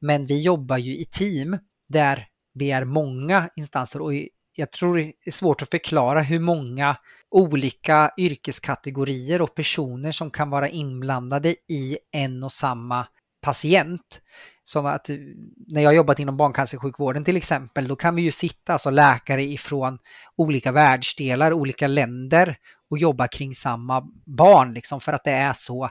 Men vi jobbar ju i team där vi är många instanser och jag tror det är svårt att förklara hur många olika yrkeskategorier och personer som kan vara inblandade i en och samma patient. Som att eh, när jag jobbat inom barncancersjukvården till exempel, då kan vi ju sitta, alltså läkare ifrån olika världsdelar, olika länder och jobba kring samma barn, liksom för att det är så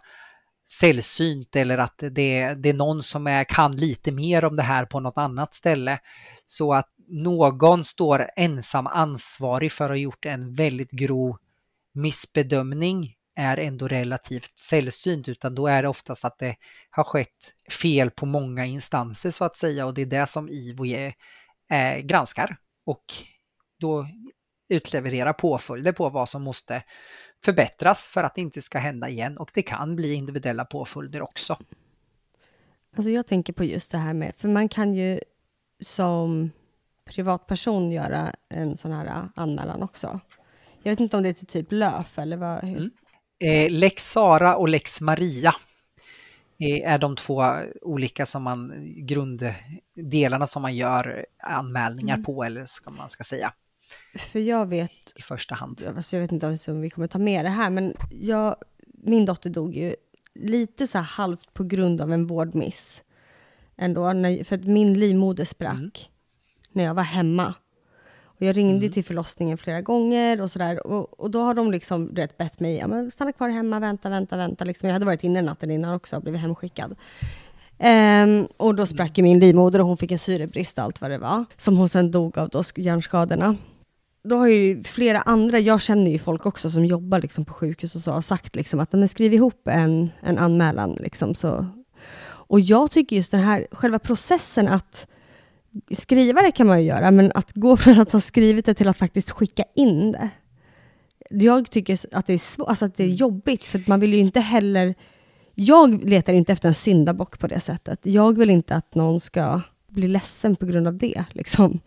sällsynt eller att det, det är någon som är, kan lite mer om det här på något annat ställe. Så att någon står ensam ansvarig för att ha gjort en väldigt grov missbedömning är ändå relativt sällsynt utan då är det oftast att det har skett fel på många instanser så att säga och det är det som IVO är, är, granskar och då utlevererar påföljder på vad som måste förbättras för att det inte ska hända igen och det kan bli individuella påföljder också. Alltså jag tänker på just det här med, för man kan ju som privatperson göra en sån här anmälan också. Jag vet inte om det är till typ LÖF eller vad? Mm. Eh, Lex Sara och Lex Maria eh, är de två olika som man, grunddelarna som man gör anmälningar mm. på, eller ska man ska säga. För jag vet... I första hand. Alltså jag vet inte om vi kommer ta med det här, men jag, min dotter dog ju lite så här halvt på grund av en vårdmiss. Ändå, när, för att min livmoder sprack mm. när jag var hemma. Jag ringde mm. till förlossningen flera gånger och sådär. Och, och då har de liksom rätt bett mig, ja, men stanna kvar hemma, vänta, vänta, vänta. Liksom. Jag hade varit inne natten innan också och blivit hemskickad. Um, och då sprack min livmoder och hon fick en syrebrist och allt vad det var. Som hon sen dog av då, hjärnskadorna. Då har ju flera andra, jag känner ju folk också som jobbar liksom på sjukhus och så, har sagt liksom att men skriv ihop en, en anmälan. Liksom, så. Och jag tycker just den här, själva processen att skriva det kan man ju göra, men att gå från att ha skrivit det till att faktiskt skicka in det. Jag tycker att det är, svår, alltså att det är mm. jobbigt, för man vill ju inte heller... Jag letar inte efter en syndabock på det sättet. Jag vill inte att någon ska bli ledsen på grund av det. Liksom.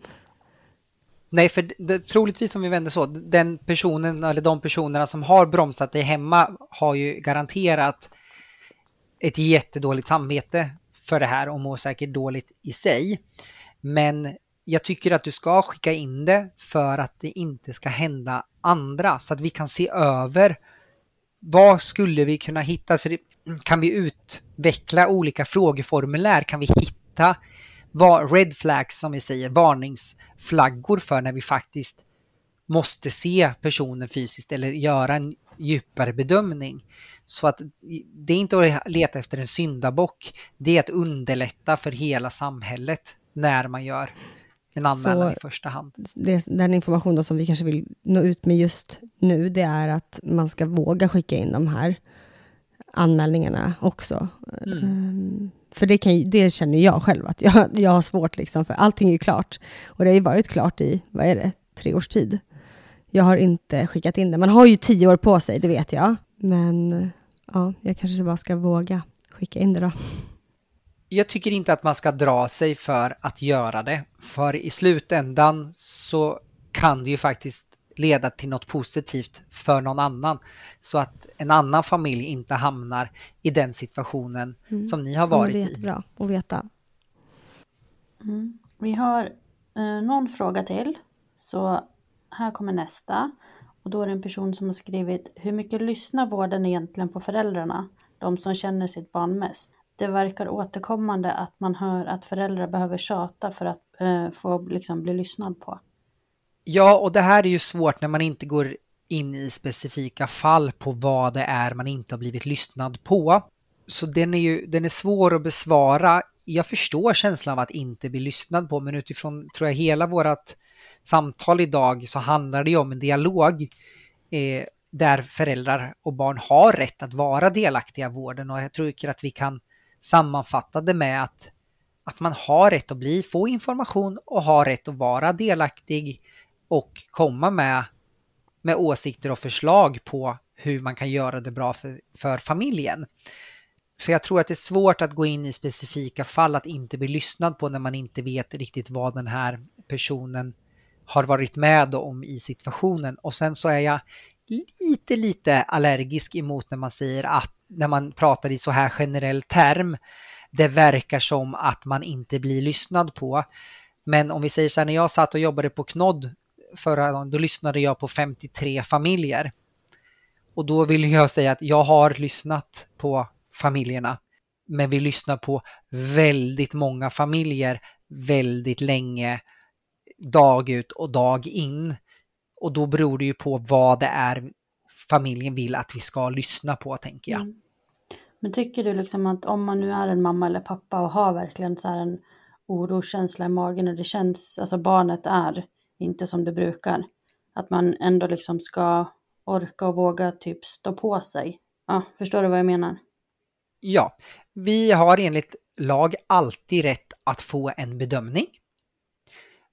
Nej, för det, troligtvis om vi vänder så, den personen eller de personerna som har bromsat dig hemma har ju garanterat ett jättedåligt samvete för det här och mår säkert dåligt i sig. Men jag tycker att du ska skicka in det för att det inte ska hända andra så att vi kan se över vad skulle vi kunna hitta? För kan vi utveckla olika frågeformulär? Kan vi hitta vad red flags som vi säger, varningsflaggor för när vi faktiskt måste se personen fysiskt eller göra en djupare bedömning. Så att det är inte att leta efter en syndabock, det är att underlätta för hela samhället när man gör en anmälan så i första hand. Det, den informationen som vi kanske vill nå ut med just nu, det är att man ska våga skicka in de här anmälningarna också. Mm. Um, för det, kan, det känner jag själv att jag, jag har svårt, liksom, för allting är ju klart. Och det har ju varit klart i, vad är det, tre års tid. Jag har inte skickat in det. Man har ju tio år på sig, det vet jag. Men ja, jag kanske bara ska våga skicka in det då jag tycker inte att man ska dra sig för att göra det. För i slutändan så kan det ju faktiskt leda till något positivt för någon annan. Så att en annan familj inte hamnar i den situationen mm. som ni har varit i. Det är jättebra att veta. Mm. Vi har eh, någon fråga till. Så här kommer nästa. Och då är det en person som har skrivit Hur mycket lyssnar vården egentligen på föräldrarna? De som känner sitt barn mest det verkar återkommande att man hör att föräldrar behöver tjata för att eh, få liksom, bli lyssnad på. Ja, och det här är ju svårt när man inte går in i specifika fall på vad det är man inte har blivit lyssnad på. Så den är ju den är svår att besvara. Jag förstår känslan av att inte bli lyssnad på, men utifrån tror jag hela vårt samtal idag så handlar det ju om en dialog eh, där föräldrar och barn har rätt att vara delaktiga i vården och jag tror att vi kan sammanfattade med att, att man har rätt att bli, få information och har rätt att vara delaktig och komma med, med åsikter och förslag på hur man kan göra det bra för, för familjen. För jag tror att det är svårt att gå in i specifika fall, att inte bli lyssnad på när man inte vet riktigt vad den här personen har varit med om i situationen. Och sen så är jag lite, lite allergisk emot när man säger att när man pratar i så här generell term, det verkar som att man inte blir lyssnad på. Men om vi säger så här, när jag satt och jobbade på Knodd förra gången, då lyssnade jag på 53 familjer. Och då vill jag säga att jag har lyssnat på familjerna, men vi lyssnar på väldigt många familjer väldigt länge, dag ut och dag in. Och då beror det ju på vad det är familjen vill att vi ska lyssna på, tänker jag. Mm. Men tycker du liksom att om man nu är en mamma eller pappa och har verkligen så här en oroskänsla i magen och det känns, alltså barnet är inte som det brukar, att man ändå liksom ska orka och våga typ stå på sig. Ja, förstår du vad jag menar? Ja, vi har enligt lag alltid rätt att få en bedömning.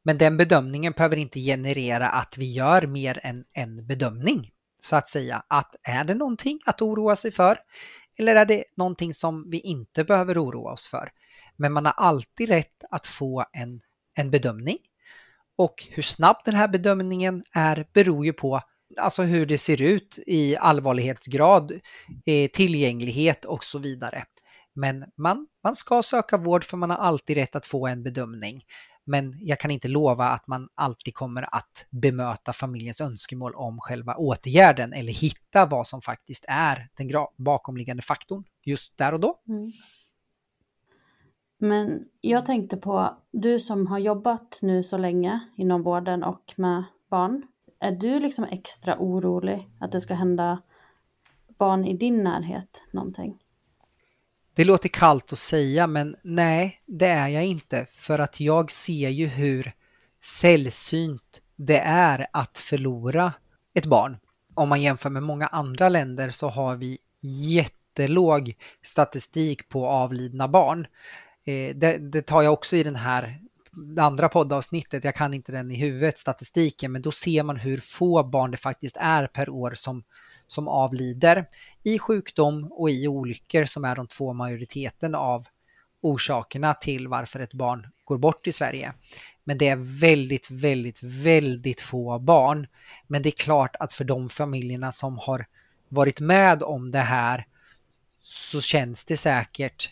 Men den bedömningen behöver inte generera att vi gör mer än en bedömning. Så att säga att är det någonting att oroa sig för eller är det någonting som vi inte behöver oroa oss för? Men man har alltid rätt att få en, en bedömning. Och hur snabb den här bedömningen är beror ju på alltså hur det ser ut i allvarlighetsgrad, eh, tillgänglighet och så vidare. Men man, man ska söka vård för man har alltid rätt att få en bedömning. Men jag kan inte lova att man alltid kommer att bemöta familjens önskemål om själva åtgärden eller hitta vad som faktiskt är den bakomliggande faktorn just där och då. Mm. Men jag tänkte på, du som har jobbat nu så länge inom vården och med barn, är du liksom extra orolig att det ska hända barn i din närhet någonting? Det låter kallt att säga men nej, det är jag inte för att jag ser ju hur sällsynt det är att förlora ett barn. Om man jämför med många andra länder så har vi jättelåg statistik på avlidna barn. Eh, det, det tar jag också i den här det andra poddavsnittet, jag kan inte den i huvudet, statistiken, men då ser man hur få barn det faktiskt är per år som som avlider i sjukdom och i olyckor som är de två majoriteten av orsakerna till varför ett barn går bort i Sverige. Men det är väldigt, väldigt, väldigt få barn. Men det är klart att för de familjerna som har varit med om det här så känns det säkert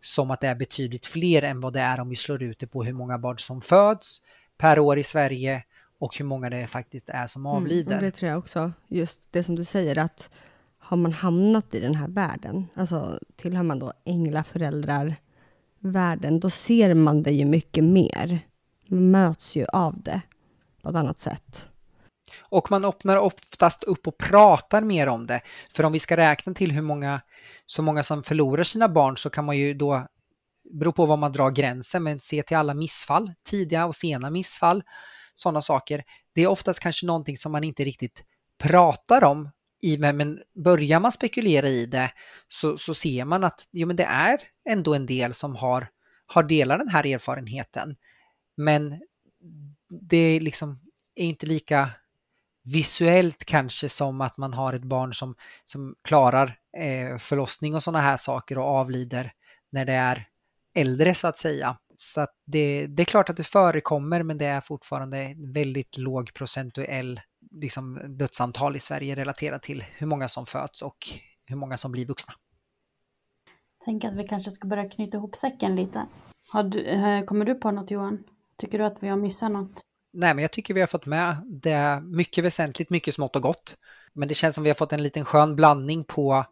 som att det är betydligt fler än vad det är om vi slår ut det på hur många barn som föds per år i Sverige och hur många det faktiskt är som mm, avlider. Mm, det tror jag också. Just det som du säger att har man hamnat i den här världen, alltså tillhör man då änglaföräldrar världen, då ser man det ju mycket mer. Man möts ju av det på ett annat sätt. Och man öppnar oftast upp och pratar mer om det. För om vi ska räkna till hur många, så många som förlorar sina barn så kan man ju då, bero på var man drar gränsen, men se till alla missfall, tidiga och sena missfall sådana saker. Det är oftast kanske någonting som man inte riktigt pratar om i, men börjar man spekulera i det så, så ser man att jo, men det är ändå en del som har, har delat den här erfarenheten. Men det liksom är inte lika visuellt kanske som att man har ett barn som, som klarar eh, förlossning och sådana här saker och avlider när det är äldre så att säga. Så att det, det är klart att det förekommer men det är fortfarande väldigt låg procentuell liksom, dödsantal i Sverige relaterat till hur många som föds och hur många som blir vuxna. Tänk att vi kanske ska börja knyta ihop säcken lite. Du, eh, kommer du på något Johan? Tycker du att vi har missat något? Nej, men jag tycker vi har fått med det mycket väsentligt, mycket smått och gott. Men det känns som vi har fått en liten skön blandning på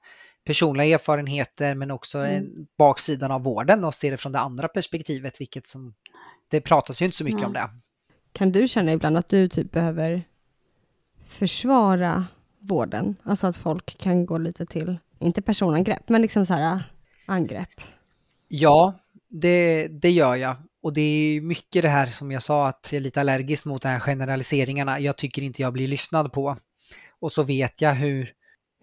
personliga erfarenheter men också mm. baksidan av vården och se det från det andra perspektivet, vilket som det pratas ju inte så mycket mm. om det. Kan du känna ibland att du typ behöver försvara vården? Alltså att folk kan gå lite till, inte personangrepp, men liksom så här angrepp. Ja, det, det gör jag. Och det är mycket det här som jag sa att jag är lite allergisk mot de här generaliseringarna. Jag tycker inte jag blir lyssnad på. Och så vet jag hur,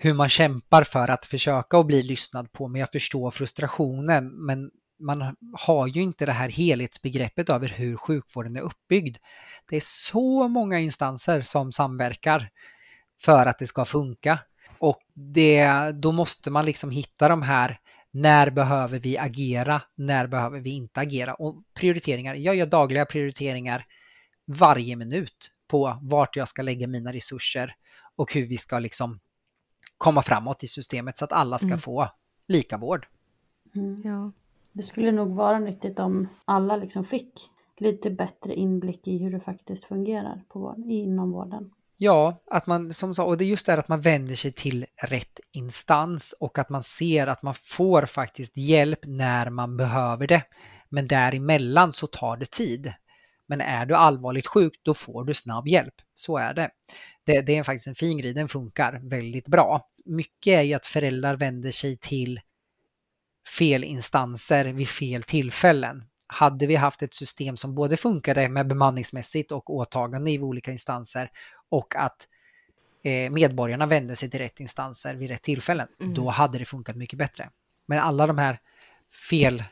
hur man kämpar för att försöka att bli lyssnad på, men jag förstår frustrationen. Men man har ju inte det här helhetsbegreppet över hur sjukvården är uppbyggd. Det är så många instanser som samverkar för att det ska funka. Och det, då måste man liksom hitta de här när behöver vi agera? När behöver vi inte agera? Och prioriteringar. Jag gör dagliga prioriteringar varje minut på vart jag ska lägga mina resurser och hur vi ska liksom komma framåt i systemet så att alla ska mm. få lika vård. Mm. Ja. Det skulle nog vara nyttigt om alla liksom fick lite bättre inblick i hur det faktiskt fungerar på vård, inom vården. Ja, att man som sa, och det är just det att man vänder sig till rätt instans och att man ser att man får faktiskt hjälp när man behöver det. Men däremellan så tar det tid. Men är du allvarligt sjuk, då får du snabb hjälp. Så är det. Det, det är faktiskt en fin grej, den funkar väldigt bra. Mycket är ju att föräldrar vänder sig till fel instanser vid fel tillfällen. Hade vi haft ett system som både funkade med bemanningsmässigt och åtagande i olika instanser och att eh, medborgarna vände sig till rätt instanser vid rätt tillfällen, mm. då hade det funkat mycket bättre. Men alla de här fel,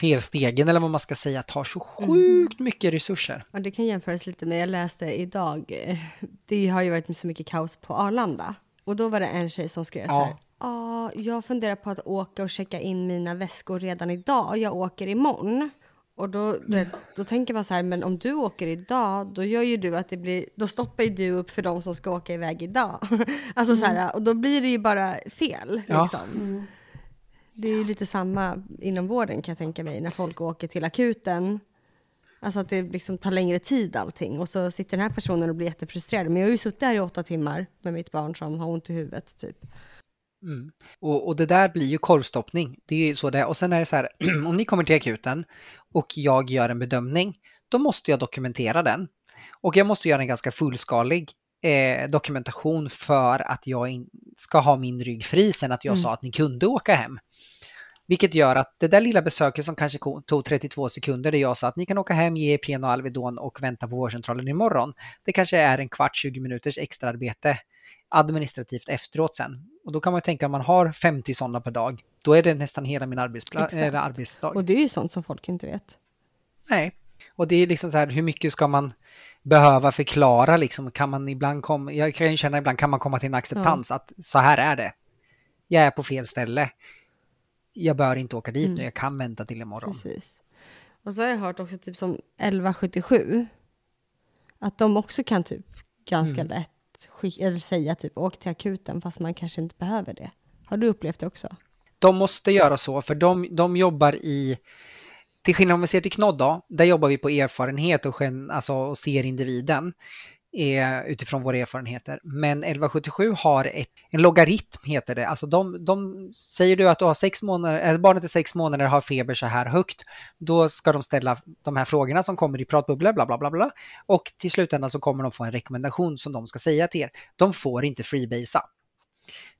felstegen eller vad man ska säga tar så mm. sjukt mycket resurser. Ja, det kan jämföras lite med, jag läste idag, eh, det har ju varit så mycket kaos på Arlanda. Och då var det en tjej som skrev ja. så här, Ja, jag funderar på att åka och checka in mina väskor redan idag. Jag åker imorgon. Och då, då, då, tänker man så här, men om du åker idag, då gör ju du att det blir, då stoppar ju du upp för de som ska åka iväg idag. alltså mm. så här, och då blir det ju bara fel. Ja. Liksom. Mm. Det är ju lite samma inom vården kan jag tänka mig, när folk åker till akuten. Alltså att det liksom tar längre tid allting. Och så sitter den här personen och blir jättefrustrerad. Men jag har ju suttit här i åtta timmar med mitt barn som har ont i huvudet typ. Mm. Och, och, det där blir ju korvstoppning. Det är ju så det är. Och sen är det så här, om ni kommer till akuten och jag gör en bedömning, då måste jag dokumentera den. Och jag måste göra en ganska fullskalig eh, dokumentation för att jag in, ska ha min rygg fri sen att jag mm. sa att ni kunde åka hem. Vilket gör att det där lilla besöket som kanske tog 32 sekunder där jag sa att ni kan åka hem, ge Ipren och Alvedon och vänta på vårdcentralen imorgon. Det kanske är en kvart, 20 minuters extraarbete administrativt efteråt sen. Och då kan man tänka om man har 50 sådana per dag, då är det nästan hela min arbetspla- arbetsdag. Och det är ju sånt som folk inte vet. Nej, och det är liksom så här, hur mycket ska man behöva förklara liksom? Kan man ibland komma, jag kan ju känna ibland, kan man komma till en acceptans ja. att så här är det. Jag är på fel ställe. Jag bör inte åka dit mm. nu, jag kan vänta till imorgon. Precis. Och så har jag hört också typ som 1177, att de också kan typ ganska mm. lätt eller säga typ åk till akuten fast man kanske inte behöver det. Har du upplevt det också? De måste göra så för de, de jobbar i till skillnad om vi ser till Knodd då, där jobbar vi på erfarenhet och, alltså, och ser individen är utifrån våra erfarenheter. Men 1177 har ett, en logaritm heter det. Alltså de, de säger du att du har sex månader, barnet är sex månader har feber så här högt, då ska de ställa de här frågorna som kommer i pratbubblor, bla bla bla bla. Och till slutändan så kommer de få en rekommendation som de ska säga till er. De får inte freebasea.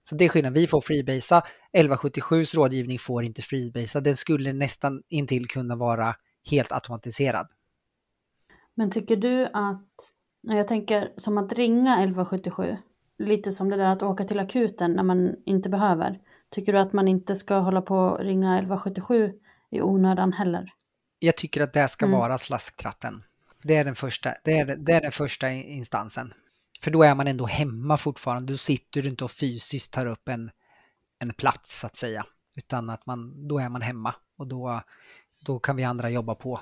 Så det är skillnaden, vi får freebasea, 1177s rådgivning får inte freebasea. Den skulle nästan intill kunna vara helt automatiserad. Men tycker du att jag tänker som att ringa 1177, lite som det där att åka till akuten när man inte behöver. Tycker du att man inte ska hålla på och ringa 1177 i onödan heller? Jag tycker att det ska mm. vara slasktratten. Det är, den första, det, är, det är den första instansen. För då är man ändå hemma fortfarande. Du sitter inte och fysiskt tar upp en, en plats så att säga. Utan att man, då är man hemma och då, då kan vi andra jobba på.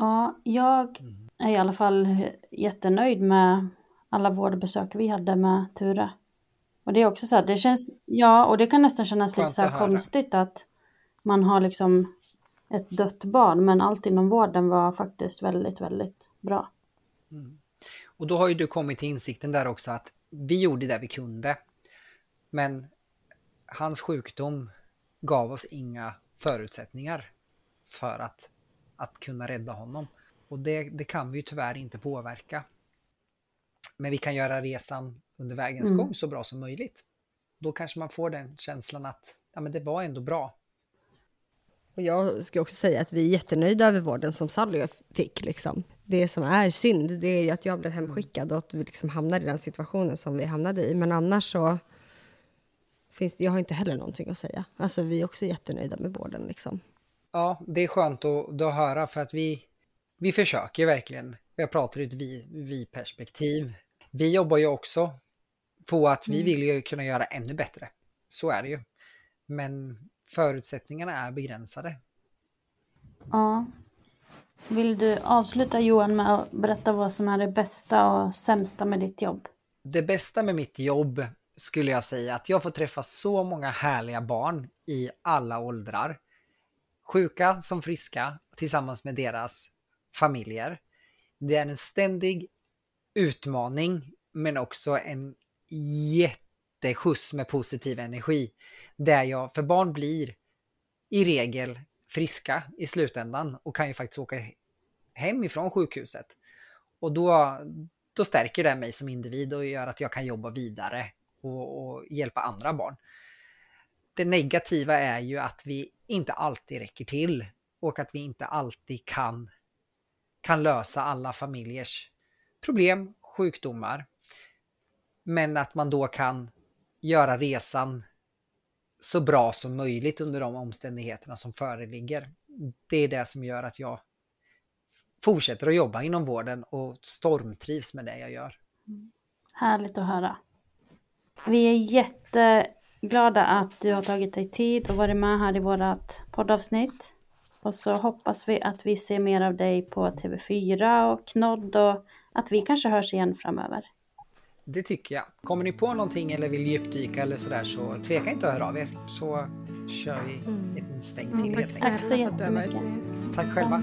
Ja, jag är i alla fall jättenöjd med alla vårdbesök vi hade med Ture. Och det är också så här, det känns, ja, och det kan nästan kännas lite så här konstigt att man har liksom ett dött barn, men allt inom vården var faktiskt väldigt, väldigt bra. Mm. Och då har ju du kommit till insikten där också att vi gjorde det vi kunde. Men hans sjukdom gav oss inga förutsättningar för att, att kunna rädda honom. Och det, det kan vi ju tyvärr inte påverka. Men vi kan göra resan under vägens Mm. gång så bra som möjligt. Då kanske man får den känslan att ja, men det var ändå bra. Och jag ska också säga att vi är jättenöjda över vården som Sally fick. Liksom. Det som är synd, det är att jag blev hemskickad och att vi liksom hamnade i den situationen som vi hamnade i. Men annars så finns det, jag har inte heller någonting att säga. Alltså vi är också jättenöjda med vården liksom. Ja, det är skönt att, att höra för att vi, vi försöker verkligen. Jag pratar ur ett vi- vi-perspektiv. Vi jobbar ju också på att vi vill ju kunna göra ännu bättre. Så är det ju. Men förutsättningarna är begränsade. Ja. Vill du avsluta Johan med att berätta vad som är det bästa och sämsta med ditt jobb? Det bästa med mitt jobb skulle jag säga att jag får träffa så många härliga barn i alla åldrar. Sjuka som friska tillsammans med deras familjer. Det är en ständig utmaning men också en jätteskjuts med positiv energi. Där jag, för barn blir i regel friska i slutändan och kan ju faktiskt åka hem ifrån sjukhuset. Och då, då stärker det mig som individ och gör att jag kan jobba vidare och, och hjälpa andra barn. Det negativa är ju att vi inte alltid räcker till och att vi inte alltid kan, kan lösa alla familjers problem, sjukdomar. Men att man då kan göra resan så bra som möjligt under de omständigheterna som föreligger. Det är det som gör att jag fortsätter att jobba inom vården och stormtrivs med det jag gör. Mm. Härligt att höra. Vi är jätte jätteglada att du har tagit dig tid och varit med här i vårt poddavsnitt. Och så hoppas vi att vi ser mer av dig på TV4 och Knodd och att vi kanske hörs igen framöver. Det tycker jag. Kommer ni på någonting eller vill djupdyka eller sådär så tveka inte att höra av er. Så kör vi en sväng till helt enkelt. Tack så jättemycket. Tack själva.